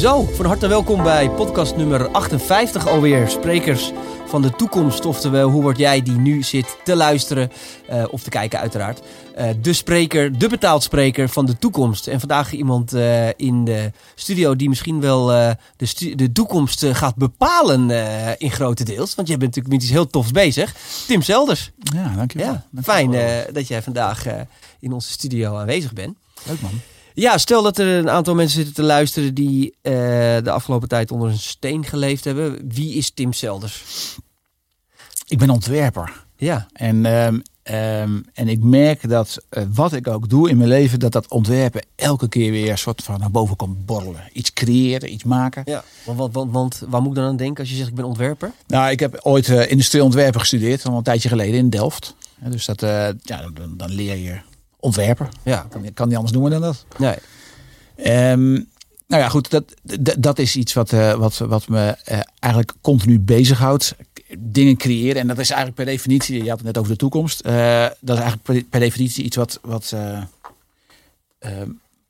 Zo, van harte welkom bij podcast nummer 58 alweer. Sprekers van de toekomst. Oftewel, hoe word jij die nu zit te luisteren uh, of te kijken uiteraard. Uh, de spreker, de betaald spreker van de toekomst. En vandaag iemand uh, in de studio die misschien wel de, de, toekomst gaat bepalen in grote deels. Want jij bent natuurlijk met iets heel tofs bezig. Tim Zelders. Ja, dankjewel. Ja, fijn dat jij vandaag in onze studio aanwezig bent. Leuk man. Ja, stel dat er een aantal mensen zitten te luisteren die uh, de afgelopen tijd onder een steen geleefd hebben. Wie is Tim Selders? Ik ben ontwerper. Ja. En, um, um, en ik merk dat uh, wat ik ook doe in mijn leven, dat dat ontwerpen elke keer weer een soort van naar boven komt borrelen. Iets creëren, iets maken. Ja, want, want, want waar moet ik dan aan denken als je zegt ik ben ontwerper? Nou, ik heb ooit uh, industrieel ontwerpen gestudeerd, al een tijdje geleden in Delft. Dus dat, ja, dan, dan leer je ontwerper. Ja. Kan, kan niet anders noemen dan dat. Nee. Um, nou ja, goed, dat, dat, is iets wat, uh, wat, wat me uh, eigenlijk continu bezighoudt. Dingen creëren. En dat is eigenlijk per definitie, je had het net over de toekomst. Uh, dat is eigenlijk per, per, definitie iets wat, wat,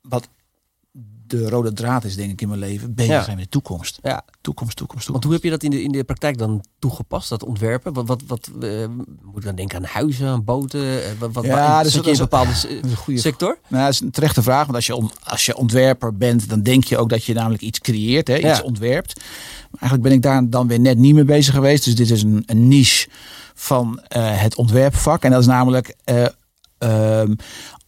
wat de rode draad is, denk ik, in mijn leven. Bezig ja. zijn met de toekomst. Ja. Toekomst, toekomst, toekomst. Want hoe heb je dat in de, in de praktijk dan toegepast, dat ontwerpen? Wat, wat, wat uh, moet je dan denken aan huizen, aan boten? Uh, wat, ja, wat, dus dat is een bepaalde een goede sector? Nou, dat is een terechte vraag. Want als je, als je ontwerper bent, dan denk je ook dat je namelijk iets creëert, hè, iets ja. ontwerpt. Maar eigenlijk ben ik daar dan weer net niet mee bezig geweest. Dus dit is een, een niche van uh, het ontwerpvak. En dat is namelijk ehm,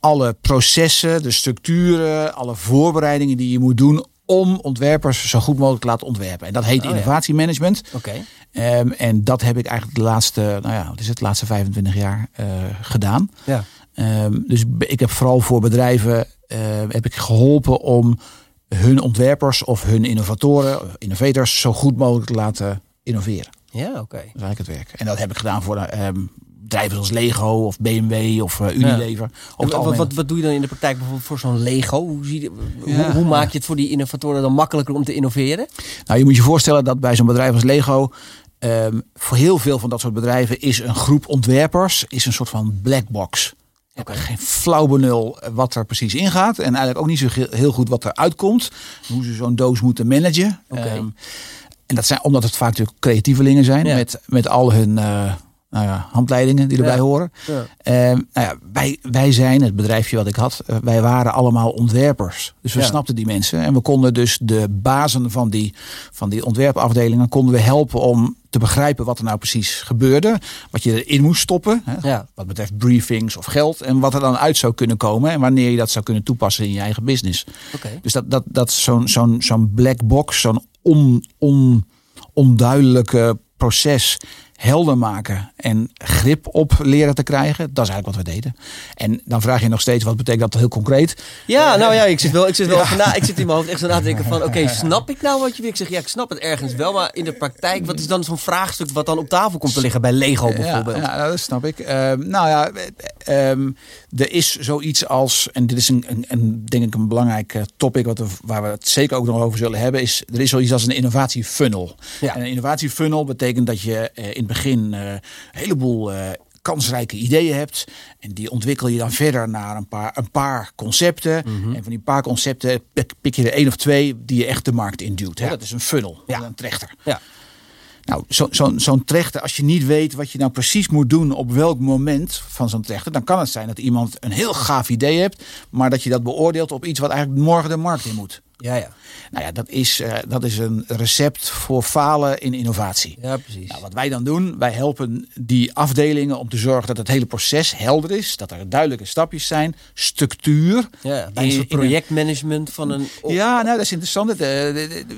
alle processen, de structuren, alle voorbereidingen die je moet doen om ontwerpers zo goed mogelijk te laten ontwerpen. En dat heet oh, innovatiemanagement. Ja. Oké. Okay. Um, en dat heb ik eigenlijk de laatste, nou ja, wat is het, de laatste 25 jaar uh, gedaan. Ja. Um, dus ik heb vooral voor bedrijven uh, heb ik geholpen om hun ontwerpers of hun innovatoren, innovators, zo goed mogelijk te laten innoveren. Ja, oké. Okay. Dat is eigenlijk het werk. En dat heb ik gedaan voor um, bedrijven als Lego of BMW of uh, Unilever. Ja. Wat, wat, wat doe je dan in de praktijk bijvoorbeeld voor zo'n Lego? Hoe, zie je, ja. hoe, hoe, maak je het voor die innovatoren dan makkelijker om te innoveren? Nou, je moet je voorstellen dat bij zo'n bedrijf als Lego... Um, voor heel veel van dat soort bedrijven is een groep ontwerpers is een soort van black box. Okay. geen flauw benul wat er precies ingaat. En eigenlijk ook niet zo heel goed wat er uitkomt. Hoe ze zo'n doos moeten managen. Okay. Um, en dat zijn omdat het vaak natuurlijk creatievelingen zijn. Ja. Met, met al hun... Uh, nou ja, handleidingen die erbij ja. horen. Ja. Uh, nou ja, wij, wij zijn, het bedrijfje wat ik had, uh, wij waren allemaal ontwerpers. Dus we snapten die mensen. En we konden dus de bazen van die, van die ontwerpafdelingen konden we helpen om te begrijpen wat er nou precies gebeurde. Wat je erin moest stoppen. Hè. Wat betreft briefings of geld. En wat er dan uit zou kunnen komen. En wanneer je dat zou kunnen toepassen in je eigen business. Dus dat, dat, dat zo'n zo'n zo'n black box, zo'n on, on, onduidelijke proces helder maken en grip op leren te krijgen. Dat is eigenlijk wat we deden. En dan vraag je nog steeds, wat betekent dat heel concreet? Ja, nou ja, ik zit wel, ik zit wel na, ik zit in mijn hoofd echt zo na te denken van, oké, snap ik nou wat je wil? Ik zeg, ja, ik snap het ergens wel, maar in de praktijk, wat is dan zo'n vraagstuk wat dan op tafel komt te liggen bij Lego bijvoorbeeld? Ja, ja dat snap ik. Um, nou ja, um, er is zoiets als, en dit is een, een, een denk ik een belangrijk topic wat we, waar we het zeker ook nog over zullen hebben, is er is zoiets als een innovatiefunnel. Ja. En een innovatiefunnel betekent dat je uh, in het begin uh, een heleboel uh, kansrijke ideeën hebt. En die ontwikkel je dan verder naar een paar, een paar concepten. Mhm. En van die paar concepten pik, je er één of twee die je echt de markt induwt. Hè? Ja. Dat is een funnel, Ja. een trechter. Ja. Nou, zo'n zo, zo trechter, als je niet weet wat je nou precies moet doen op welk moment van zo'n trechter, dan kan het zijn dat iemand een heel gaaf idee hebt, maar dat je dat beoordeelt op iets wat eigenlijk morgen de markt in moet. Ja, ja. Nou ja, dat is, uh, dat is een recept voor falen in innovatie. Ja, precies. Nou, wat wij dan doen, wij helpen die afdelingen om te zorgen dat het hele proces helder is. Dat er duidelijke stapjes zijn, structuur. Ja, bij een projectmanagement van een... Ja, nou dat is interessant. Het, uh, ik,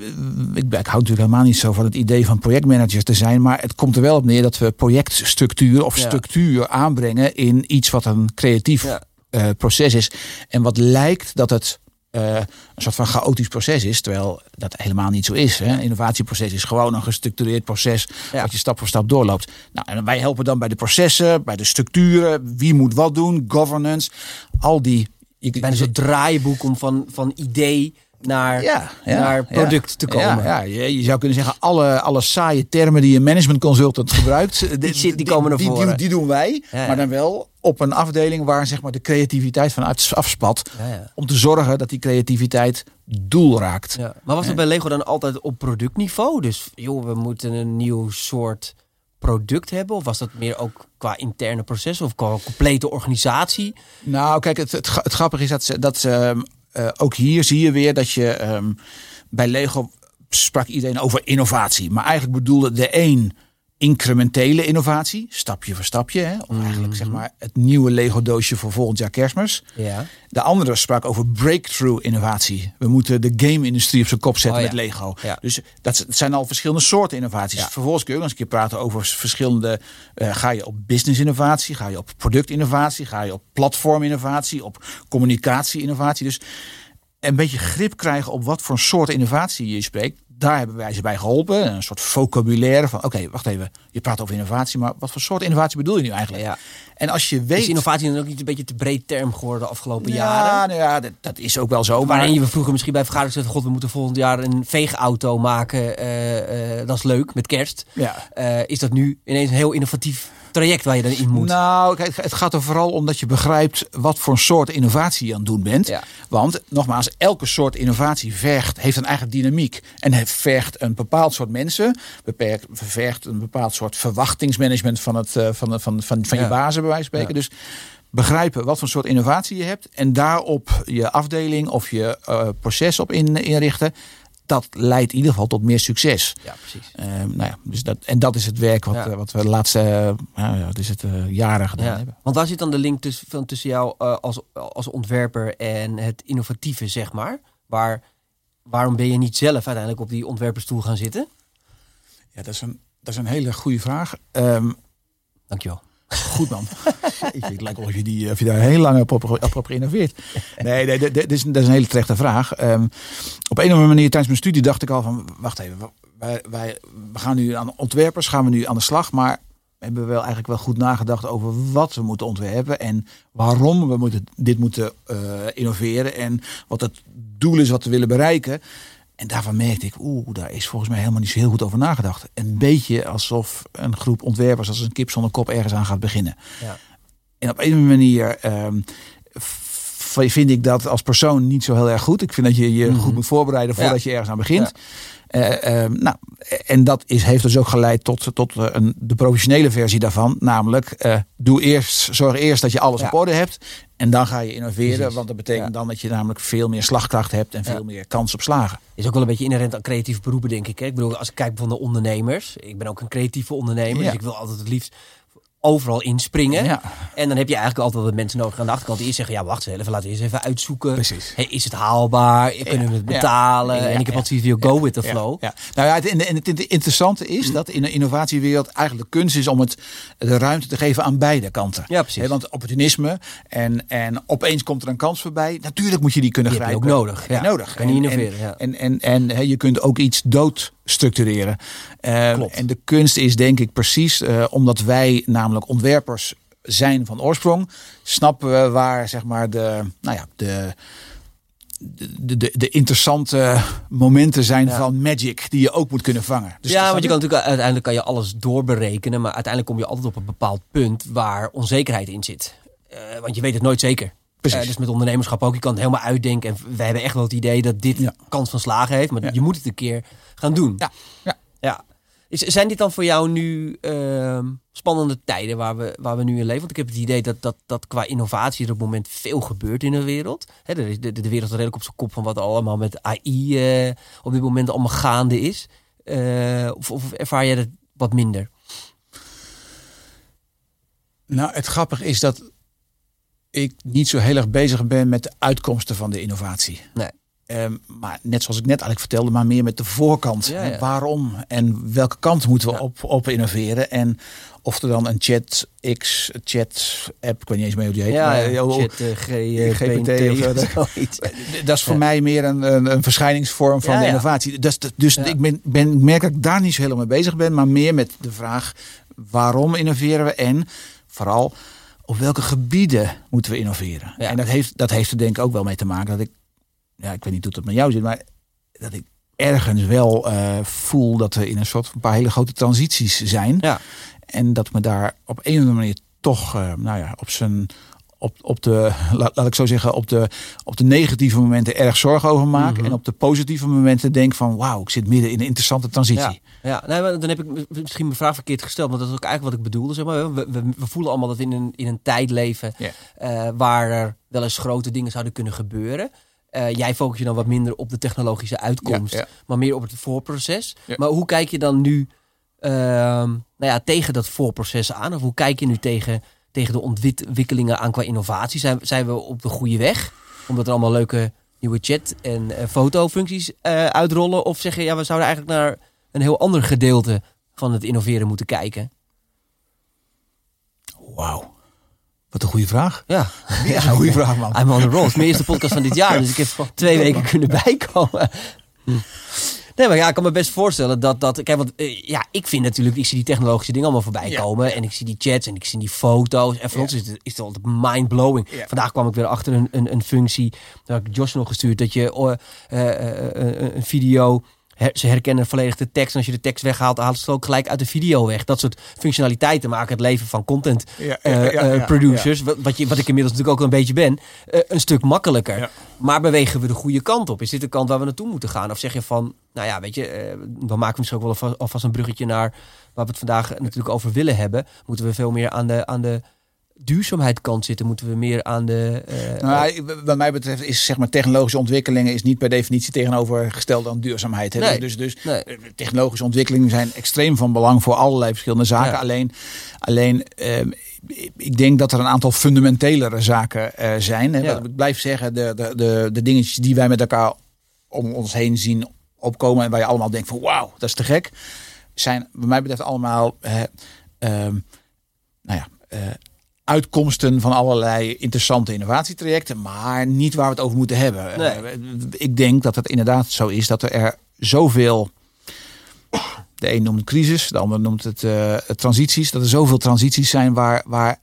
ik hou natuurlijk helemaal niet zo van het idee van projectmanager te zijn. Maar het komt er wel op neer dat we projectstructuur of Ja. structuur aanbrengen in iets wat een creatief Ja. uh, proces is. En wat lijkt dat het uh, een soort van chaotisch proces is, terwijl dat helemaal niet zo is. Hè? Een innovatieproces is gewoon een gestructureerd proces Ja. wat je stap voor stap doorloopt. Nou, en wij helpen dan bij de processen, bij de structuren, wie moet wat doen, governance, al die. Bijna een soort draaiboek om van, van idee naar, ja, ja, naar product ja, te komen. Ja. Je, je zou kunnen zeggen, alle, alle saaie termen die een management consultant gebruikt, Die zit- die komen naar die, voren. Die, die doen wij, maar dan wel op een afdeling waar zeg maar, de creativiteit vanuit afspat. Om te zorgen dat die creativiteit doel raakt. Ja. Maar was het bij Lego dan altijd op productniveau? Dus joh, we moeten een nieuw soort product hebben? Of was dat meer ook qua interne processen of qua complete organisatie? Nou, kijk, het, het, het grappige is dat ze, dat ze, uh, ook hier zie je weer dat je um, bij Lego sprak iedereen over innovatie. Maar eigenlijk bedoelde de een incrementele innovatie, stapje voor stapje. Hè? Of eigenlijk zeg mhm. maar het nieuwe Lego doosje voor volgend jaar kerstmis. Ja. De andere sprak over breakthrough innovatie. We moeten de game-industrie op zijn kop zetten oh, met Lego. Ja. Dus dat zijn al verschillende soorten innovaties. Vervolgens kun je ook eens een keer praten over verschillende... Uh, ga je op business innovatie, ga je op product innovatie, ga je op platform innovatie, op communicatie innovatie. Dus een beetje grip krijgen op wat voor soort innovatie je spreekt daar hebben wij ze bij geholpen. Een soort vocabulaire van, oké, wacht even. Je praat over innovatie, maar wat voor soort innovatie bedoel je nu eigenlijk? Ja. En als je weet... Is innovatie dan ook niet een beetje te breed term geworden de afgelopen ja, jaren? Nou ja, dat, dat, is ook wel zo. Waarin je vroeger misschien bij vergadering zegt, god, we moeten volgend jaar een veegauto maken. Uh, uh, dat is leuk, met kerst. Ja. Uh, is dat nu ineens een heel innovatief traject waar je dan in moet? Nou, het gaat er vooral om dat je begrijpt wat voor soort innovatie je aan het doen bent. Ja. Want nogmaals, elke soort innovatie vergt, heeft een eigen dynamiek. En het vergt een bepaald soort mensen. Beperkt, vergt een bepaald soort verwachtingsmanagement van, het, uh, van, van, van, van je bazen, bij wijze van spreken. Dus begrijpen wat voor soort innovatie je hebt. En daarop je afdeling of je uh, proces op in, inrichten dat leidt in ieder geval tot meer succes. Ja, precies. Uh, nou ja, dus dat, en dat is het werk wat, wat we de laatste uh, is het, uh, jaren gedaan ja. hebben. Want waar zit dan de link tussen, tussen jou als, als ontwerper en het innovatieve, zeg maar? Waar, waarom ben je niet zelf uiteindelijk op die ontwerperstoel gaan zitten? Ja, dat is een, dat is een hele goede vraag. Um, Dankjewel. Goed man. het lijkt wel je, die, of je daar heel lang op, geïnnoveerd. Nee, nee dat, is, dat is een hele terechte vraag. Um, op een of andere manier tijdens mijn studie dacht ik al van... Wacht even, wij, wij we gaan nu aan ontwerpers, gaan we nu aan de slag. Maar hebben we wel eigenlijk wel goed nagedacht over wat we moeten ontwerpen. En waarom we moeten, dit moeten uh, innoveren. En wat het doel is wat we willen bereiken. En daarvan merkte ik, oeh, daar is volgens mij helemaal niet zo heel goed over nagedacht. Een beetje alsof een groep ontwerpers als een kip zonder kop ergens aan gaat beginnen. Ja. En op een manier um, vind ik dat als persoon niet zo heel erg goed. Ik vind dat je je mm -hmm. goed moet voorbereiden voordat ja. je ergens aan begint. Ja. Uh, uh, nou, en dat is, heeft dus ook geleid tot, tot een, de professionele versie daarvan. Namelijk, uh, doe eerst, zorg eerst dat je alles ja. op orde hebt. En dan ga je innoveren. Precies. Want dat betekent ja. dan dat je namelijk veel meer slagkracht hebt en veel meer kans op slagen. Is ook wel een beetje inherent aan creatieve beroepen, denk ik. Hè? Ik bedoel, als ik kijk van de ondernemers. Ik ben ook een creatieve ondernemer. Dus ik wil altijd het liefst overal inspringen. Ja. En dan heb je eigenlijk altijd wat mensen nodig aan de achterkant die eerst zeggen, ja wacht eens even, laten we eens even uitzoeken. Precies. Hey, is het haalbaar? Kunnen we het betalen? En ik heb altijd zoiets van, go with the flow. Ja. Nou ja, het, en het, interessante is dat in de innovatiewereld eigenlijk de kunst is om het de ruimte te geven aan beide kanten. Ja, precies. He, want opportunisme en, en opeens komt er een kans voorbij. Natuurlijk moet je die kunnen die grijpen. ook nodig. Ja. Nodig. Kan je innoveren. Ja. En, en, en, en je kunt ook iets dood structureren. Uh, Klopt. En de kunst is denk ik precies, uh, omdat wij namelijk ontwerpers zijn van oorsprong, snappen we waar zeg maar de, nou ja, de, de, de, de interessante momenten zijn ja. van magic die je ook moet kunnen vangen. Dus ja, want je kan natuurlijk uiteindelijk kan je alles doorberekenen, maar uiteindelijk kom je altijd op een bepaald punt waar onzekerheid in zit. Uh, want je weet het nooit zeker. Uh, dus met ondernemerschap ook. Je kan het helemaal uitdenken. En wij hebben echt wel het idee dat dit ja. kans van slagen heeft. Maar ja. je moet het een keer gaan doen. Ja. ja. ja. Is, zijn dit dan voor jou nu uh, spannende tijden waar we, waar we nu in leven? Want ik heb het idee dat, dat, dat qua innovatie er op het moment veel gebeurt in de wereld. He, de, de, de wereld is redelijk op zijn kop van wat allemaal met AI uh, op dit moment allemaal gaande is. Uh, of, of ervaar jij dat wat minder? Nou, het grappige is dat ik niet zo heel erg bezig ben met de uitkomsten van de innovatie. Nee. Um, maar net zoals ik net eigenlijk vertelde, maar meer met de voorkant. Ja, ja. Waarom en welke kant moeten we ja. op, op innoveren? En of er dan een chat X, chat app, ik weet niet eens meer hoe die heet. Ja, maar, chat uh, G, GPT of zoiets. Dat is voor mij meer een, een, een verschijningsvorm van de innovatie. Dus, dus ik, ben, ben, ik merk dat ik daar niet zo helemaal mee bezig ben, maar meer met de vraag waarom innoveren we en vooral op welke gebieden moeten we innoveren? Ja. En dat heeft, dat heeft er denk ik ook wel mee te maken dat ik, ja, ik weet niet hoe het met jou zit, maar dat ik ergens wel uh, voel dat we in een soort een paar hele grote transities zijn. Ja. En dat me daar op een of andere manier toch, nou ja, op zijn op, op de, laat, laat, ik zo zeggen, op de, op de negatieve momenten erg zorgen over maak. Mhm. En op de positieve momenten denk van wauw, ik zit midden in een interessante transitie. Ja, ja dan heb ik misschien mijn vraag verkeerd gesteld, maar dat is ook eigenlijk wat ik bedoelde. Zeg maar. we, we, we voelen allemaal dat we in een, in een tijd leven uh, waar er wel eens grote dingen zouden kunnen gebeuren. Uh, jij focus je dan wat minder op de technologische uitkomst, maar meer op het voorproces. Maar hoe kijk je dan nu uh, nou ja, tegen dat voorproces aan? Of hoe kijk je nu tegen tegen de ontwikkelingen aan qua innovatie? Zijn, zijn we op de goede weg? Omdat er allemaal leuke nieuwe chat- en uh, fotofuncties uh, uitrollen? Of zeggen ja, we zouden eigenlijk naar een heel ander gedeelte van het innoveren moeten kijken? Wauw. Wat een goede vraag. Ja, ja een goede vraag, man. I'm on the roll. Het is mijn eerste podcast van dit jaar, dus ik heb twee weken kunnen bijkomen. Hm. Nee, maar ja, ik kan me best voorstellen dat dat. Kijk, want uh, ja, ik vind natuurlijk, ik zie die technologische dingen allemaal voorbij komen. En ik zie die chats en ik zie die foto's. En voor ons is het, is het altijd mind-blowing. Vandaag kwam ik weer achter een, een, een functie. Daar heb ik Josh nog gestuurd. Dat je uh, een video ze herkennen volledig de tekst. En als je de tekst weghaalt, haalt ze het ook gelijk uit de video weg. Dat soort functionaliteiten maken het leven van content ja, producers, Wat, je, wat ik inmiddels natuurlijk ook een beetje ben, een stuk makkelijker. Maar bewegen we de goede kant op? Is dit de kant waar we naartoe moeten gaan? Of zeg je van, nou ja, weet je, dan maken we misschien ook wel alvast een bruggetje naar waar we het vandaag natuurlijk over willen hebben. Moeten we veel meer aan de, aan de duurzaamheid kant zitten? Moeten we meer aan de. Uh, nou, wat mij betreft is zeg maar technologische ontwikkelingen is niet per definitie tegenovergesteld aan duurzaamheid. Hè? Nee, dus dus nee. Eh, technologische ontwikkelingen zijn extreem van belang voor allerlei verschillende zaken. Alleen, alleen uh, ik denk dat er een aantal fundamentelere zaken uh, zijn. Hè? Ja. Ik blijf zeggen, de, de, de, de dingetjes die wij met elkaar om ons heen zien opkomen en waar je allemaal denkt van wauw, dat is te gek, zijn wat mij betreft allemaal. Uh, nou ja, uitkomsten van allerlei interessante innovatietrajecten, maar niet waar we het over moeten hebben. Eh, ik denk dat het inderdaad zo is dat er zoveel. De een noemt het crisis, de ander noemt het uh, transities. Dat er zoveel transities zijn waar, waar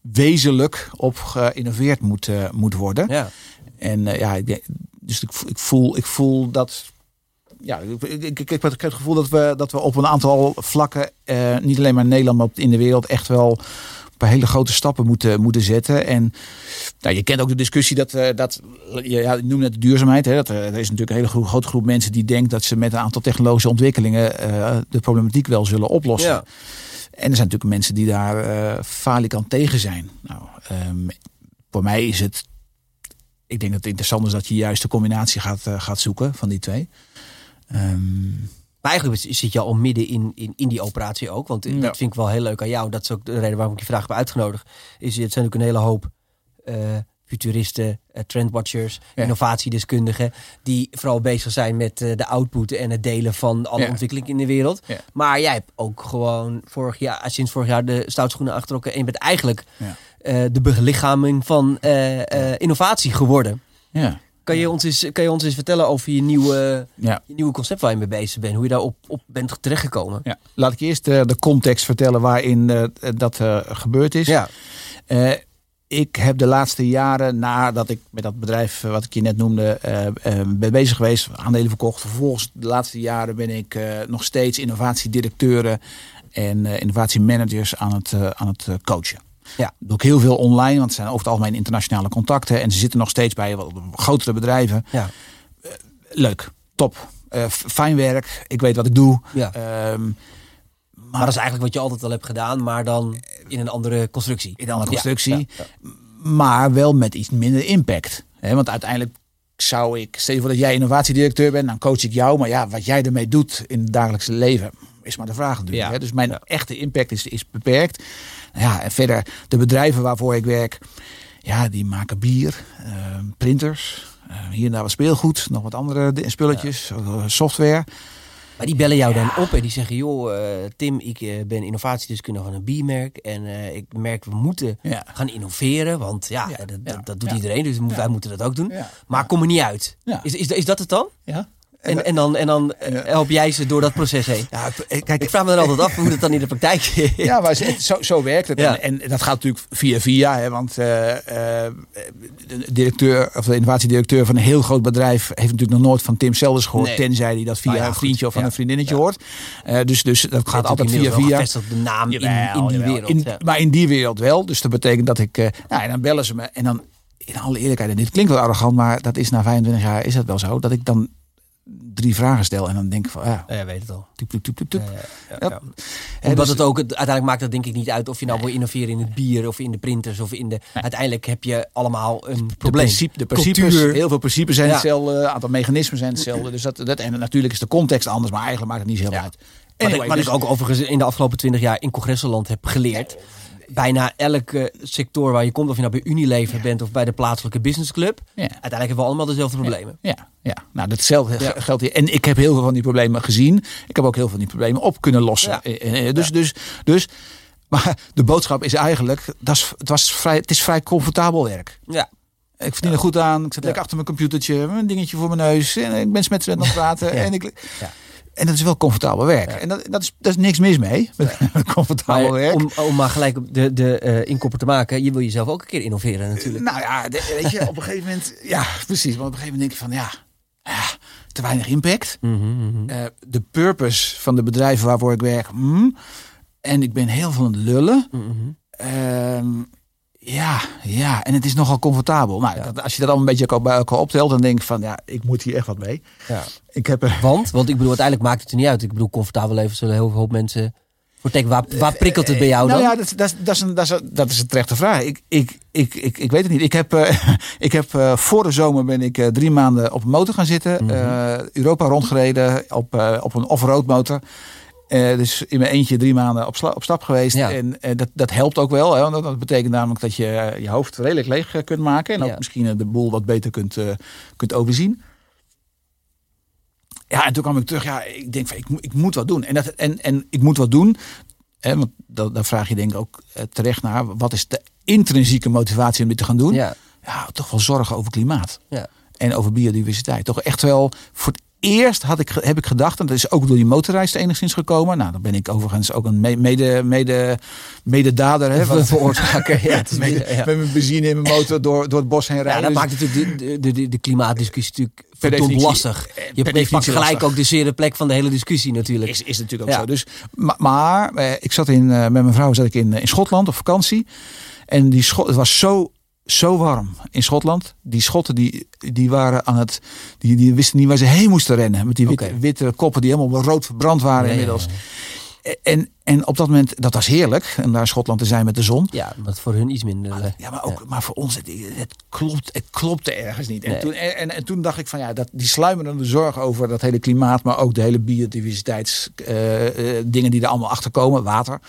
wezenlijk op geïnnoveerd moet, uh, moet worden. Ja. En ja, ik, dus ik, ik, voel, ik voel dat ja, ik, ik, ik, heb het gevoel dat we, dat we op een aantal vlakken, niet alleen maar in Nederland, maar in de wereld, echt wel paar hele grote stappen moeten, moeten zetten. En nou, je kent ook de discussie dat, uh, dat ja, ik noem het de duurzaamheid. Hè, dat, uh, er is natuurlijk een hele grote groep mensen die denkt dat ze met een aantal technologische ontwikkelingen uh, de problematiek wel zullen oplossen. Ja. En er zijn natuurlijk mensen die daar uh, falikant tegen zijn. Nou, um, voor mij is het. Ik denk dat het interessant is dat je juist de combinatie gaat, gaat zoeken van die twee. Um, maar eigenlijk zit je al midden in, in, in die operatie ook. Want dat vind ik wel heel leuk aan jou. Dat is ook de reden waarom ik je vraag heb uitgenodigd. Is, het zijn natuurlijk een hele hoop uh, futuristen, uh, trendwatchers, innovatiedeskundigen. Die vooral bezig zijn met uh, de output en het delen van alle ontwikkelingen in de wereld. Maar jij hebt ook gewoon vorig jaar, sinds vorig jaar de stoutschoenen aangetrokken. En je bent eigenlijk de belichaming van innovatie geworden. Ja. Kan je, ons eens, kan je ons eens vertellen over je nieuwe, je nieuwe concept waar je mee bezig bent? Hoe je daarop op bent terechtgekomen? Ja. Laat ik eerst uh, de context vertellen waarin uh, dat uh, gebeurd is. Ja. ik heb de laatste jaren, nadat ik met dat bedrijf wat ik je net noemde, ben bezig geweest, aandelen verkocht. Vervolgens de laatste jaren ben ik nog steeds innovatiedirecteuren en innovatiemanagers aan het, aan het coachen. Ja. Doe ik heel veel online, want het zijn over het algemeen internationale contacten. En ze zitten nog steeds bij wat grotere bedrijven. Ja. Uh, leuk, top. Uh, fijn werk. Ik weet wat ik doe. Ja. Um, maar, dat is eigenlijk wat je altijd al hebt gedaan, maar dan in een andere constructie. In een andere constructie. Ja, maar wel met iets minder impact. He, want uiteindelijk zou ik, stel je voor dat jij innovatiedirecteur bent, dan coach ik jou. Maar ja, wat jij ermee doet in het dagelijkse leven, is maar de vraag natuurlijk. Dus mijn echte impact is, is beperkt. Ja, en verder de bedrijven waarvoor ik werk, ja, die maken bier, uh, printers, uh, hier en daar wat speelgoed, nog wat andere spulletjes, ja. software. Maar die bellen jou dan op en die zeggen: Joh, uh, Tim, ik uh, ben innovatiedeskundige van een biermerk. En uh, ik merk, we moeten ja. gaan innoveren. Want ja, ja dat, dat, dat, doet iedereen, dus wij moeten dat ook doen. Maar kom er niet uit. Is, is, is dat het dan? Ja. En, en, dan, en dan help jij ze door dat proces heen. Ja, kijk, ik vraag me dan altijd af hoe dat dan in de praktijk is. Ja, maar zo, zo werkt het. En, en, dat gaat natuurlijk via via. Hè, want uh, de directeur of de innovatiedirecteur van een heel groot bedrijf heeft natuurlijk nog nooit van Tim Selders gehoord. Tenzij hij dat via nou een vriendje of van een vriendinnetje hoort. Uh, dus, dus dat gaat altijd via via. de naam in, in, die wereld. maar in die wereld wel. Dus dat betekent dat ik. nou, en dan bellen ze me. En dan in alle eerlijkheid, en dit klinkt wel arrogant, maar dat is na 25 jaar is dat wel zo. Dat ik dan drie vragen stel en dan denk ik van ja, ja weet het al. Tup, tup, tup, tup, Ja, Omdat het ook uiteindelijk maakt dat denk ik niet uit of je nou wil innoveren in het bier of in de printers of in de. Uiteindelijk heb je allemaal een probleem. De, principe, de principes, heel veel principes zijn hetzelfde, aantal mechanismen zijn hetzelfde. Dus dat, dat en natuurlijk is de context anders, maar eigenlijk maakt het niet zo heel uit. Anyway, wat, ik, dus- ook overigens in de afgelopen twintig jaar in congressenland heb geleerd bijna elke sector waar je komt, of je nou bij Unilever bent of bij de plaatselijke businessclub, ja. uiteindelijk hebben we allemaal dezelfde problemen. Ja, ja. nou datzelfde geldt hier. En ik heb heel veel van die problemen gezien. Ik heb ook heel veel van die problemen op kunnen lossen. Eh, eh, dus, dus, dus, maar de boodschap is eigenlijk, dat is, het, was vrij, het is vrij comfortabel werk. Ja. Ik verdien er goed aan. Ik zit lekker achter mijn computertje, een dingetje voor mijn neus. En ik ben met aan het praten. En ik, en dat is wel comfortabel werk. En dat, dat, is, dat is niks mis mee. comfortabel werk. Om, om maar gelijk de, de uh, inkopper te maken. Je wil jezelf ook een keer innoveren natuurlijk. nou ja, weet je, op een gegeven moment. Ja, precies. Maar op een gegeven moment denk je van ja. ja te weinig impact. Mm -hmm. uh, de purpose van de bedrijven waarvoor ik werk. Mm, en ik ben heel aan het lullen. Mm -hmm. Ja, ja, en het is nogal comfortabel. Nou, als je dat allemaal een beetje bij elkaar optelt, dan denk ik van ja, ik moet hier echt wat mee. Ja. Ik heb. Want, want ik bedoel, uiteindelijk maakt het er niet uit. Ik bedoel, comfortabel leven zullen heel veel mensen voor tekenen. Waar, waar prikkelt het bij jou nou dan? Nou ja, dat, dat, dat, is een, dat, is een, dat is een terechte vraag. Ik, ik, ik, ik, ik weet het niet. Ik heb, uh, ik heb uh, voor de zomer ben ik uh, drie maanden op een motor gaan zitten. Mm -hmm. Europa rondgereden op, op een off-road motor. Uh, dus in mijn eentje drie maanden op, op stap geweest. Ja. En uh, dat, dat helpt ook wel. Hè? Want dat betekent namelijk dat je uh, je hoofd redelijk leeg kunt maken. En ook ja. misschien de boel wat beter kunt, kunt overzien. Ja, en toen kwam ik terug. Ja, ik denk van ik, ik moet wat doen. En, dat, en, en ik moet wat doen. Hè, want dat, daar vraag je denk ik ook terecht naar. Wat is de intrinsieke motivatie om dit te gaan doen? Ja, ja toch wel zorgen over klimaat. Ja. En over biodiversiteit. Toch echt wel voor het eerst had ik, heb ik gedacht, en dat is ook door die motorreis enigszins gekomen. Nou, dan ben ik overigens ook een mede, mede, mededader. Hè, wat veroorzaker. ja, mede, ja. Met mijn benzine in mijn motor door, door het bos heen rijden. Ja, dat maakt natuurlijk de, de, de, de klimaatdiscussie natuurlijk verdomd lastig. Je pakt gelijk lastig. ook de zere plek van de hele discussie natuurlijk. Is, is natuurlijk ook ja. zo. Dus, maar, maar eh, ik zat in, uh, met mijn vrouw zat ik in, in Schotland op vakantie. En die Schot, het was zo zo warm in Schotland. Die Schotten die, die waren aan het. Die, die wisten niet waar ze heen moesten rennen. Met die witte, okay. witte koppen die helemaal rood verbrand waren nee, inmiddels. Ja. En, en op dat moment, dat was heerlijk. En daar in Schotland te zijn met de zon. Ja, wat voor hun iets minder. Maar, ja, maar, ook, maar voor ons, het, het, klopt, het klopte ergens niet. En, nee. toen, en, en, en, toen dacht ik van ja, dat, die sluimerende zorg over dat hele klimaat. Maar ook de hele biodiversiteits uh, uh, dingen die er allemaal achter komen. Water.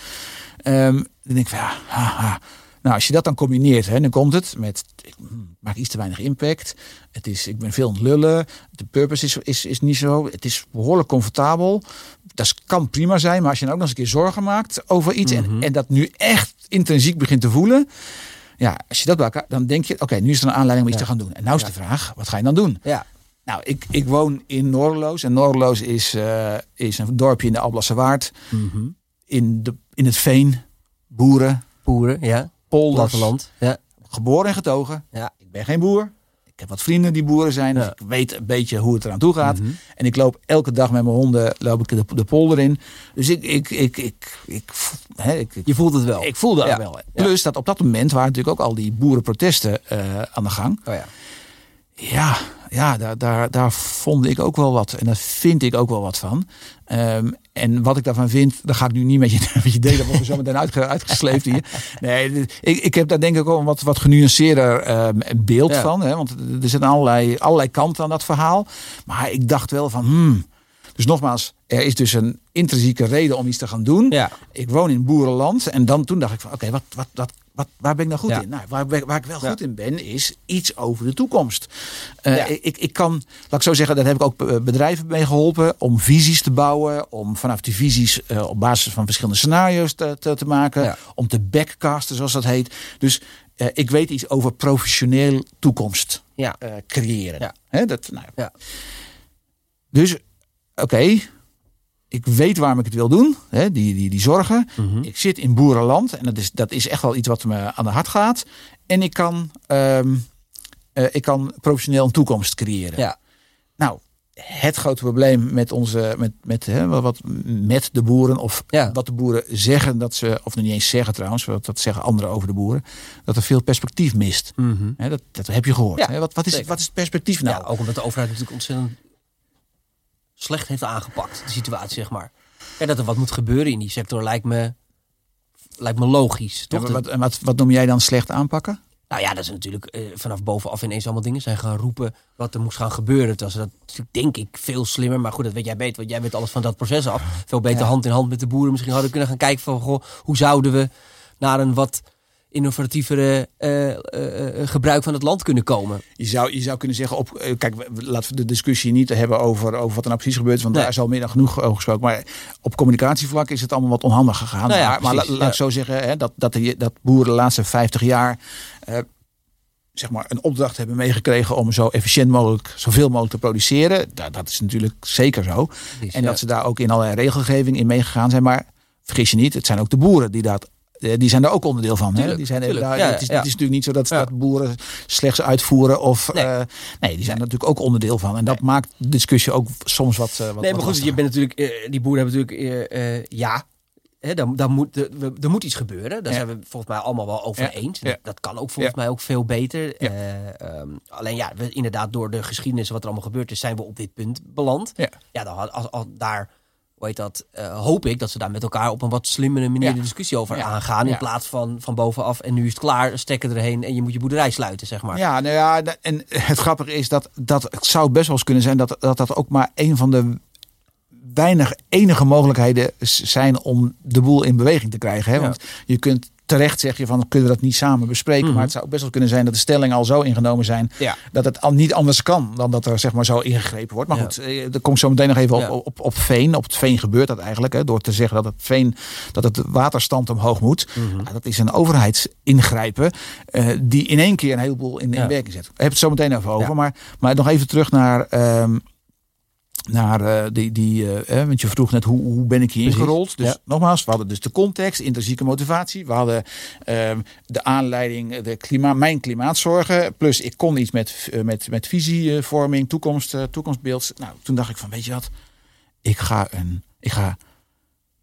Um, dan denk ik van ja, haha. Nou, als je dat dan combineert, hè, dan komt het met ik maak iets te weinig impact. Het is, ik ben veel aan het lullen. De purpose is, is, is niet zo. Het is behoorlijk comfortabel. Dat kan prima zijn, maar als je dan ook nog eens een keer zorgen maakt over iets mm -hmm. en, en dat nu echt intrinsiek begint te voelen. Ja, als je dat bij elkaar, dan denk je, oké, okay, nu is er een aanleiding om iets ja. te gaan doen. En nou is ja. de vraag, wat ga je dan doen? Ja. Nou, ik, ik woon in Noordeloos. En Noordeloos is, uh, is een dorpje in de Alblasse Waard. Mm -hmm. in, de, in het veen, boeren. Boeren, ja polders. Platteland. Ja. Geboren en getogen. Ja. Ik ben geen boer. Ik heb wat vrienden die boeren zijn. Dus Ja. ik weet een beetje hoe het eraan toe gaat. Mhm. En ik loop elke dag met mijn honden loop ik de, de polder in. Dus ik, ik, ik, ik, ik, ik, Je voelt het wel. ik voel dat Ja. wel. Plus dat op dat moment waren natuurlijk ook al die boerenprotesten eh, aan de gang. Oh ja. Ja, ja daar, daar, daar vond ik ook wel wat. En daar vind ik ook wel wat van. Ehm, en wat ik daarvan vind, dat ga ik nu niet met je, met je delen. Dat wordt zo meteen uitge, uitgesleept hier. Nee, ik, ik heb daar denk ik ook een wat, wat genuanceerder ehm, beeld Ja. van. Hè? Want er zitten allerlei, allerlei kanten aan dat verhaal. Maar ik dacht wel van... Hmm. Dus nogmaals, er is dus een intrinsieke reden om iets te gaan doen. Ja. Ik woon in boerenland. En dan toen dacht ik van, oké, wat, wat, wat, wat, waar ben ik nou goed Ja. in? Nou, waar, waar ik wel Ja. goed in ben, is iets over de toekomst. Eh, Ja. ik, ik kan, laat ik zo zeggen, daar heb ik ook eh, bedrijven mee geholpen om visies te bouwen. Om vanaf die visies eh, op basis van verschillende scenario's te, te, te maken. Om te backcasten, zoals dat heet. Dus ik weet iets over professioneel toekomst creëren. Hè, dat, nou, Ja. Dus, oké, ik weet waarom ik het wil doen, hè, die, die, die zorgen. Mhm. Ik zit in boerenland en dat is, dat is echt wel iets wat me aan de hart gaat. En ik kan, ehm, eh, ik kan professioneel een toekomst creëren. Ja. Nou, het grote probleem met onze, met, met, hè, wat- met de boeren, of Ja. wat de boeren zeggen dat ze, of niet eens zeggen trouwens, wat dat zeggen anderen over de boeren, dat er veel perspectief mist. Mhm. Hè, dat, dat heb je gehoord. Ja, hè. Wat, wat, is, zeker. wat is het perspectief nou? Ja, ook omdat de overheid natuurlijk ontzettend slecht heeft aangepakt, de situatie, zeg maar. Ja, dat er wat moet gebeuren in die sector lijkt me, lijkt me logisch. Toch? wat, en wat, wat noem jij dan slecht aanpakken? Nou ja, dat is natuurlijk eh, vanaf bovenaf ineens allemaal dingen zijn gaan roepen wat er moest gaan gebeuren. Terwijl ze dat natuurlijk denk ik veel slimmer, maar goed, dat weet jij beter, want jij weet alles van dat proces af. Veel beter Ja. hand in hand met de boeren misschien hadden kunnen gaan kijken van, goh, hoe zouden we naar een wat innovatievere eh, eh, eh, gebruik van het land kunnen komen. Je zou, je zou kunnen zeggen, op, kijk, laten we de discussie niet hebben over, over wat er nou precies gebeurt, want Nee. daar is al meer dan genoeg over gesproken. Maar op communicatievlak is het allemaal wat onhandig gegaan. Nou ja, maar maar laat ik zo zeggen, hè, dat, dat, de, dat boeren de laatste 50 jaar zeg maar een opdracht hebben meegekregen om zo efficiënt mogelijk, zoveel mogelijk te produceren. Dat, dat is natuurlijk zeker zo. Precies, En ja. dat ze daar ook in allerlei regelgeving in meegegaan zijn. Maar vergis je niet, het zijn ook de boeren die dat. Eh, Die zijn er ook onderdeel van. Hè? Die zijn, tuurlijk. daar, Ja, het, is, ja. het is natuurlijk niet zo dat, Ja. dat boeren slechts uitvoeren. Of, Nee. nee. nee, die zijn er natuurlijk ook onderdeel van. En dat maakt de discussie ook soms wat. eh, wat Nee, maar goed, je bent natuurlijk, eh, die boeren hebben natuurlijk, eh, eh, ja, hè, dan, dan moet, er, er moet iets gebeuren. Daar zijn we volgens mij allemaal wel over eens. Dat, kan ook volgens mij ook veel beter. Eh, ehm, alleen ja, we, inderdaad, door de geschiedenis, wat er allemaal gebeurd is, zijn we op dit punt beland. Ja. Ja, dan had, als, als, daar, heet dat, eh, hoop ik dat ze daar met elkaar op een wat slimmere manier Ja. de discussie over Ja. aangaan. In Ja. plaats van van bovenaf en nu is het klaar, stekken erheen en je moet je boerderij sluiten, zeg maar. Ja, nou ja, en het grappige is dat, dat het zou best wel eens kunnen zijn dat, dat dat ook maar een van de weinig enige mogelijkheden zijn om de boel in beweging te krijgen. Hè? Want je kunt terecht zeg je van kunnen we dat niet samen bespreken. Mhm. Maar het zou best wel kunnen zijn dat de stellingen al zo ingenomen zijn Ja. dat het al niet anders kan dan dat er zeg maar zo ingegrepen wordt. Maar Ja. goed, eh, er komt zo meteen nog even op, Ja. op, op veen. Op het veen gebeurt dat eigenlijk. Hè, door te zeggen dat het veen dat het waterstand omhoog moet. Mhm. Dat is een overheidsingrijpen eh, die in één keer een heleboel in, in werking zet. Ik heb het zo meteen even over. Maar, maar nog even terug naar, ehm, naar eh, die, die eh, eh, want je vroeg net hoe, hoe ben ik hier ingerold. Dus Ja. nogmaals, we hadden dus de context, intrinsieke motivatie. We hadden ehm, de aanleiding, de klima, mijn klimaatzorgen. Plus ik kon iets met, eh, met, met visievorming, toekomst, toekomstbeeld. Nou, toen dacht ik van, weet je wat? Ik ga een, ik ga,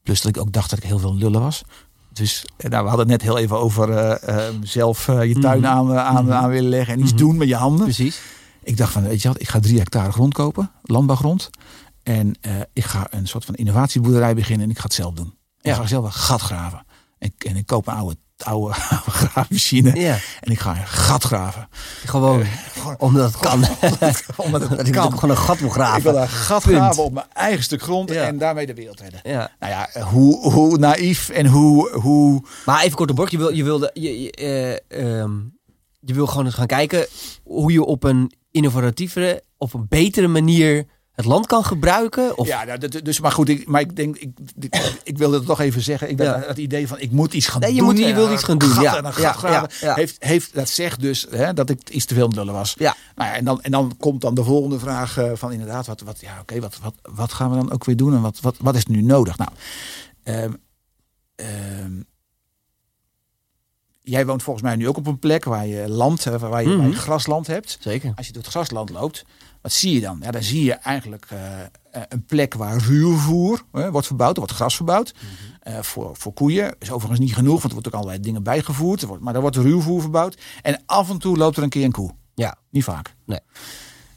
plus dat ik ook dacht dat ik heel veel lullen was. Dus nou, we hadden het net heel even over eh, eh, zelf je tuin Mhm. aan, aan, Mhm. aan willen leggen en iets Mhm. doen met je handen. Precies. Ik dacht van, weet je wat, ik ga drie hectare grond kopen, landbouwgrond. En eh, ik ga een soort van innovatieboerderij beginnen en ik ga het zelf doen. Ik Ja. ga zelf een gat graven. En, en ik koop een oude, oude, oude graafmachine Ja, en ik ga een gat graven. gewoon omdat het kan. Omdat het dat ik kan. ook gewoon een gat wil graven. Ik wil een gat Punt. graven op mijn eigen stuk grond Ja. en daarmee de wereld redden. Ja. Nou ja, eh, hoe, hoe naïef en hoe, hoe Maar even kort op bocht. Je wil, je, wilde, je, je, eh, ehm, je wil gewoon eens gaan kijken hoe je op een innovatievere, op een betere manier het land kan gebruiken. Of, Ja, nou, dat- dus, maar goed, ik, maar ik denk, ik, ik, ik wilde het toch even zeggen. Ik Ja. het idee van ik moet iets gaan Nee, je doen. moet- je een iets gaan doen, ja. En een gat Ja, graven. ja, ja. Heeft, heeft, dat zegt dus hè, dat ik iets te veel lullen was. Ja. Nou ja, en, dan, en dan komt dan de volgende vraag eh, van inderdaad, wat, wat, ja, oké, wat, wat, wat gaan we dan ook weer doen en wat, wat, wat is nu nodig? Nou, ehm, ehm, jij woont volgens mij nu ook op een plek waar je land, waar je, waar je Mhm. grasland hebt. Zeker. Als je door het grasland loopt, wat zie je dan? Ja, dan zie je eigenlijk eh, eh, een plek waar ruwvoer wordt verbouwd. Er wordt gras verbouwd Mhm. eh, voor, voor koeien. Is overigens niet genoeg, want er wordt ook allerlei dingen bijgevoerd. Er wordt, maar er wordt ruwvoer verbouwd. En af en toe loopt er een keer een koe. Ja. Niet vaak. Nee.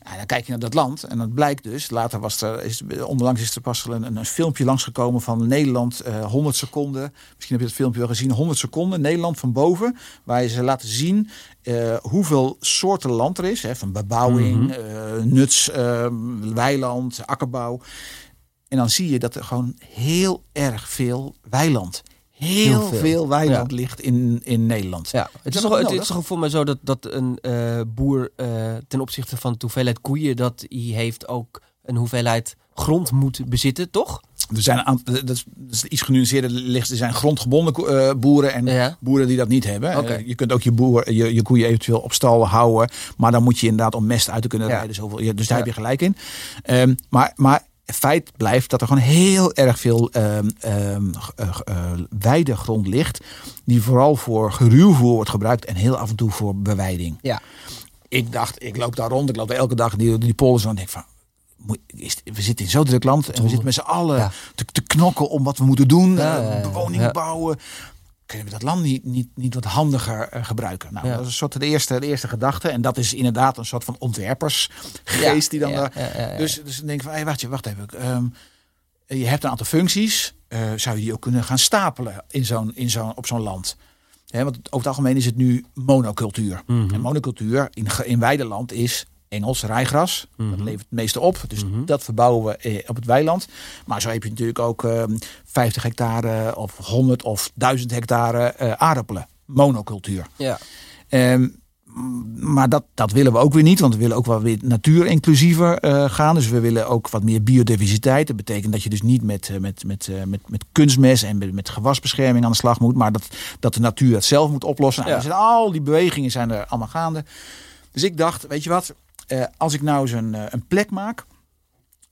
Ja, dan kijk je naar dat land en dat blijkt dus. Later was er, is, onlangs is er pas een, een, een filmpje langsgekomen van Nederland, eh 100 seconden. Misschien heb je het filmpje wel gezien, 100 seconden, Nederland van boven. Waar ze laten zien eh, hoeveel soorten land er is. Hè, van bebouwing, Mhm. eh, nuts, eh, weiland, akkerbouw. En dan zie je dat er gewoon heel erg veel weiland, heel, Heel veel. veel. weiland ligt in, in Nederland. Ja, het is, dat toch, het is toch voor mij zo dat, dat een eh, boer eh, ten opzichte van de hoeveelheid koeien dat hij heeft ook een hoeveelheid grond moet bezitten, toch? Er zijn, dat is, iets genuanceerder ligt. Er zijn grondgebonden uh, boeren en boeren die dat niet hebben. Okay. je kunt ook je, boer, je, je koeien eventueel op stal houden. Maar dan moet je inderdaad om mest uit te kunnen rijden. Zoveel, dus daar heb je gelijk in. Um, maar, maar feit blijft dat er gewoon heel erg veel um, um, uh, weidegrond ligt. Die vooral voor geruwvoer wordt gebruikt. En heel af en toe voor beweiding. Ja. Ik dacht, ik loop daar rond. Ik loop elke dag die, die polders en denk van we zitten in zo'n druk land en we zitten met z'n allen te, te, knokken om wat we moeten doen. Ja, bewoningen bouwen. Kunnen we dat land niet, niet, niet wat handiger uh, gebruiken? Nou, dat is een soort de eerste, de eerste gedachte. En dat is inderdaad een soort van ontwerpersgeest die dan daar. Dus, dus dan denk ik van, hey, wacht, je, wacht even. Um, je hebt een aantal functies. Uh, zou je die ook kunnen gaan stapelen in zo'n, in zo'n, op zo'n land? He, want over het algemeen is het nu monocultuur. Mm -hmm. En monocultuur in, in weideland is Engels rijgras. Dat mhm. levert het meeste op. Dus mhm. dat verbouwen we eh, op het weiland. Maar zo heb je natuurlijk ook uh, ehm, 50 hectare of 100 of 1000 hectare uh, aardappelen. Monocultuur. Ja. Um, maar dat, dat willen we ook weer niet, want we willen ook wel weer natuurinclusiever uh, gaan. Dus we willen ook wat meer biodiversiteit. Dat betekent dat je dus niet met, met, met, met, met kunstmest en met, met gewasbescherming aan de slag moet, maar dat, dat de natuur het zelf moet oplossen. Nou, ja. al die bewegingen zijn er allemaal gaande. Dus ik dacht, weet je wat, uh, als ik nou eens een, uh, een plek maak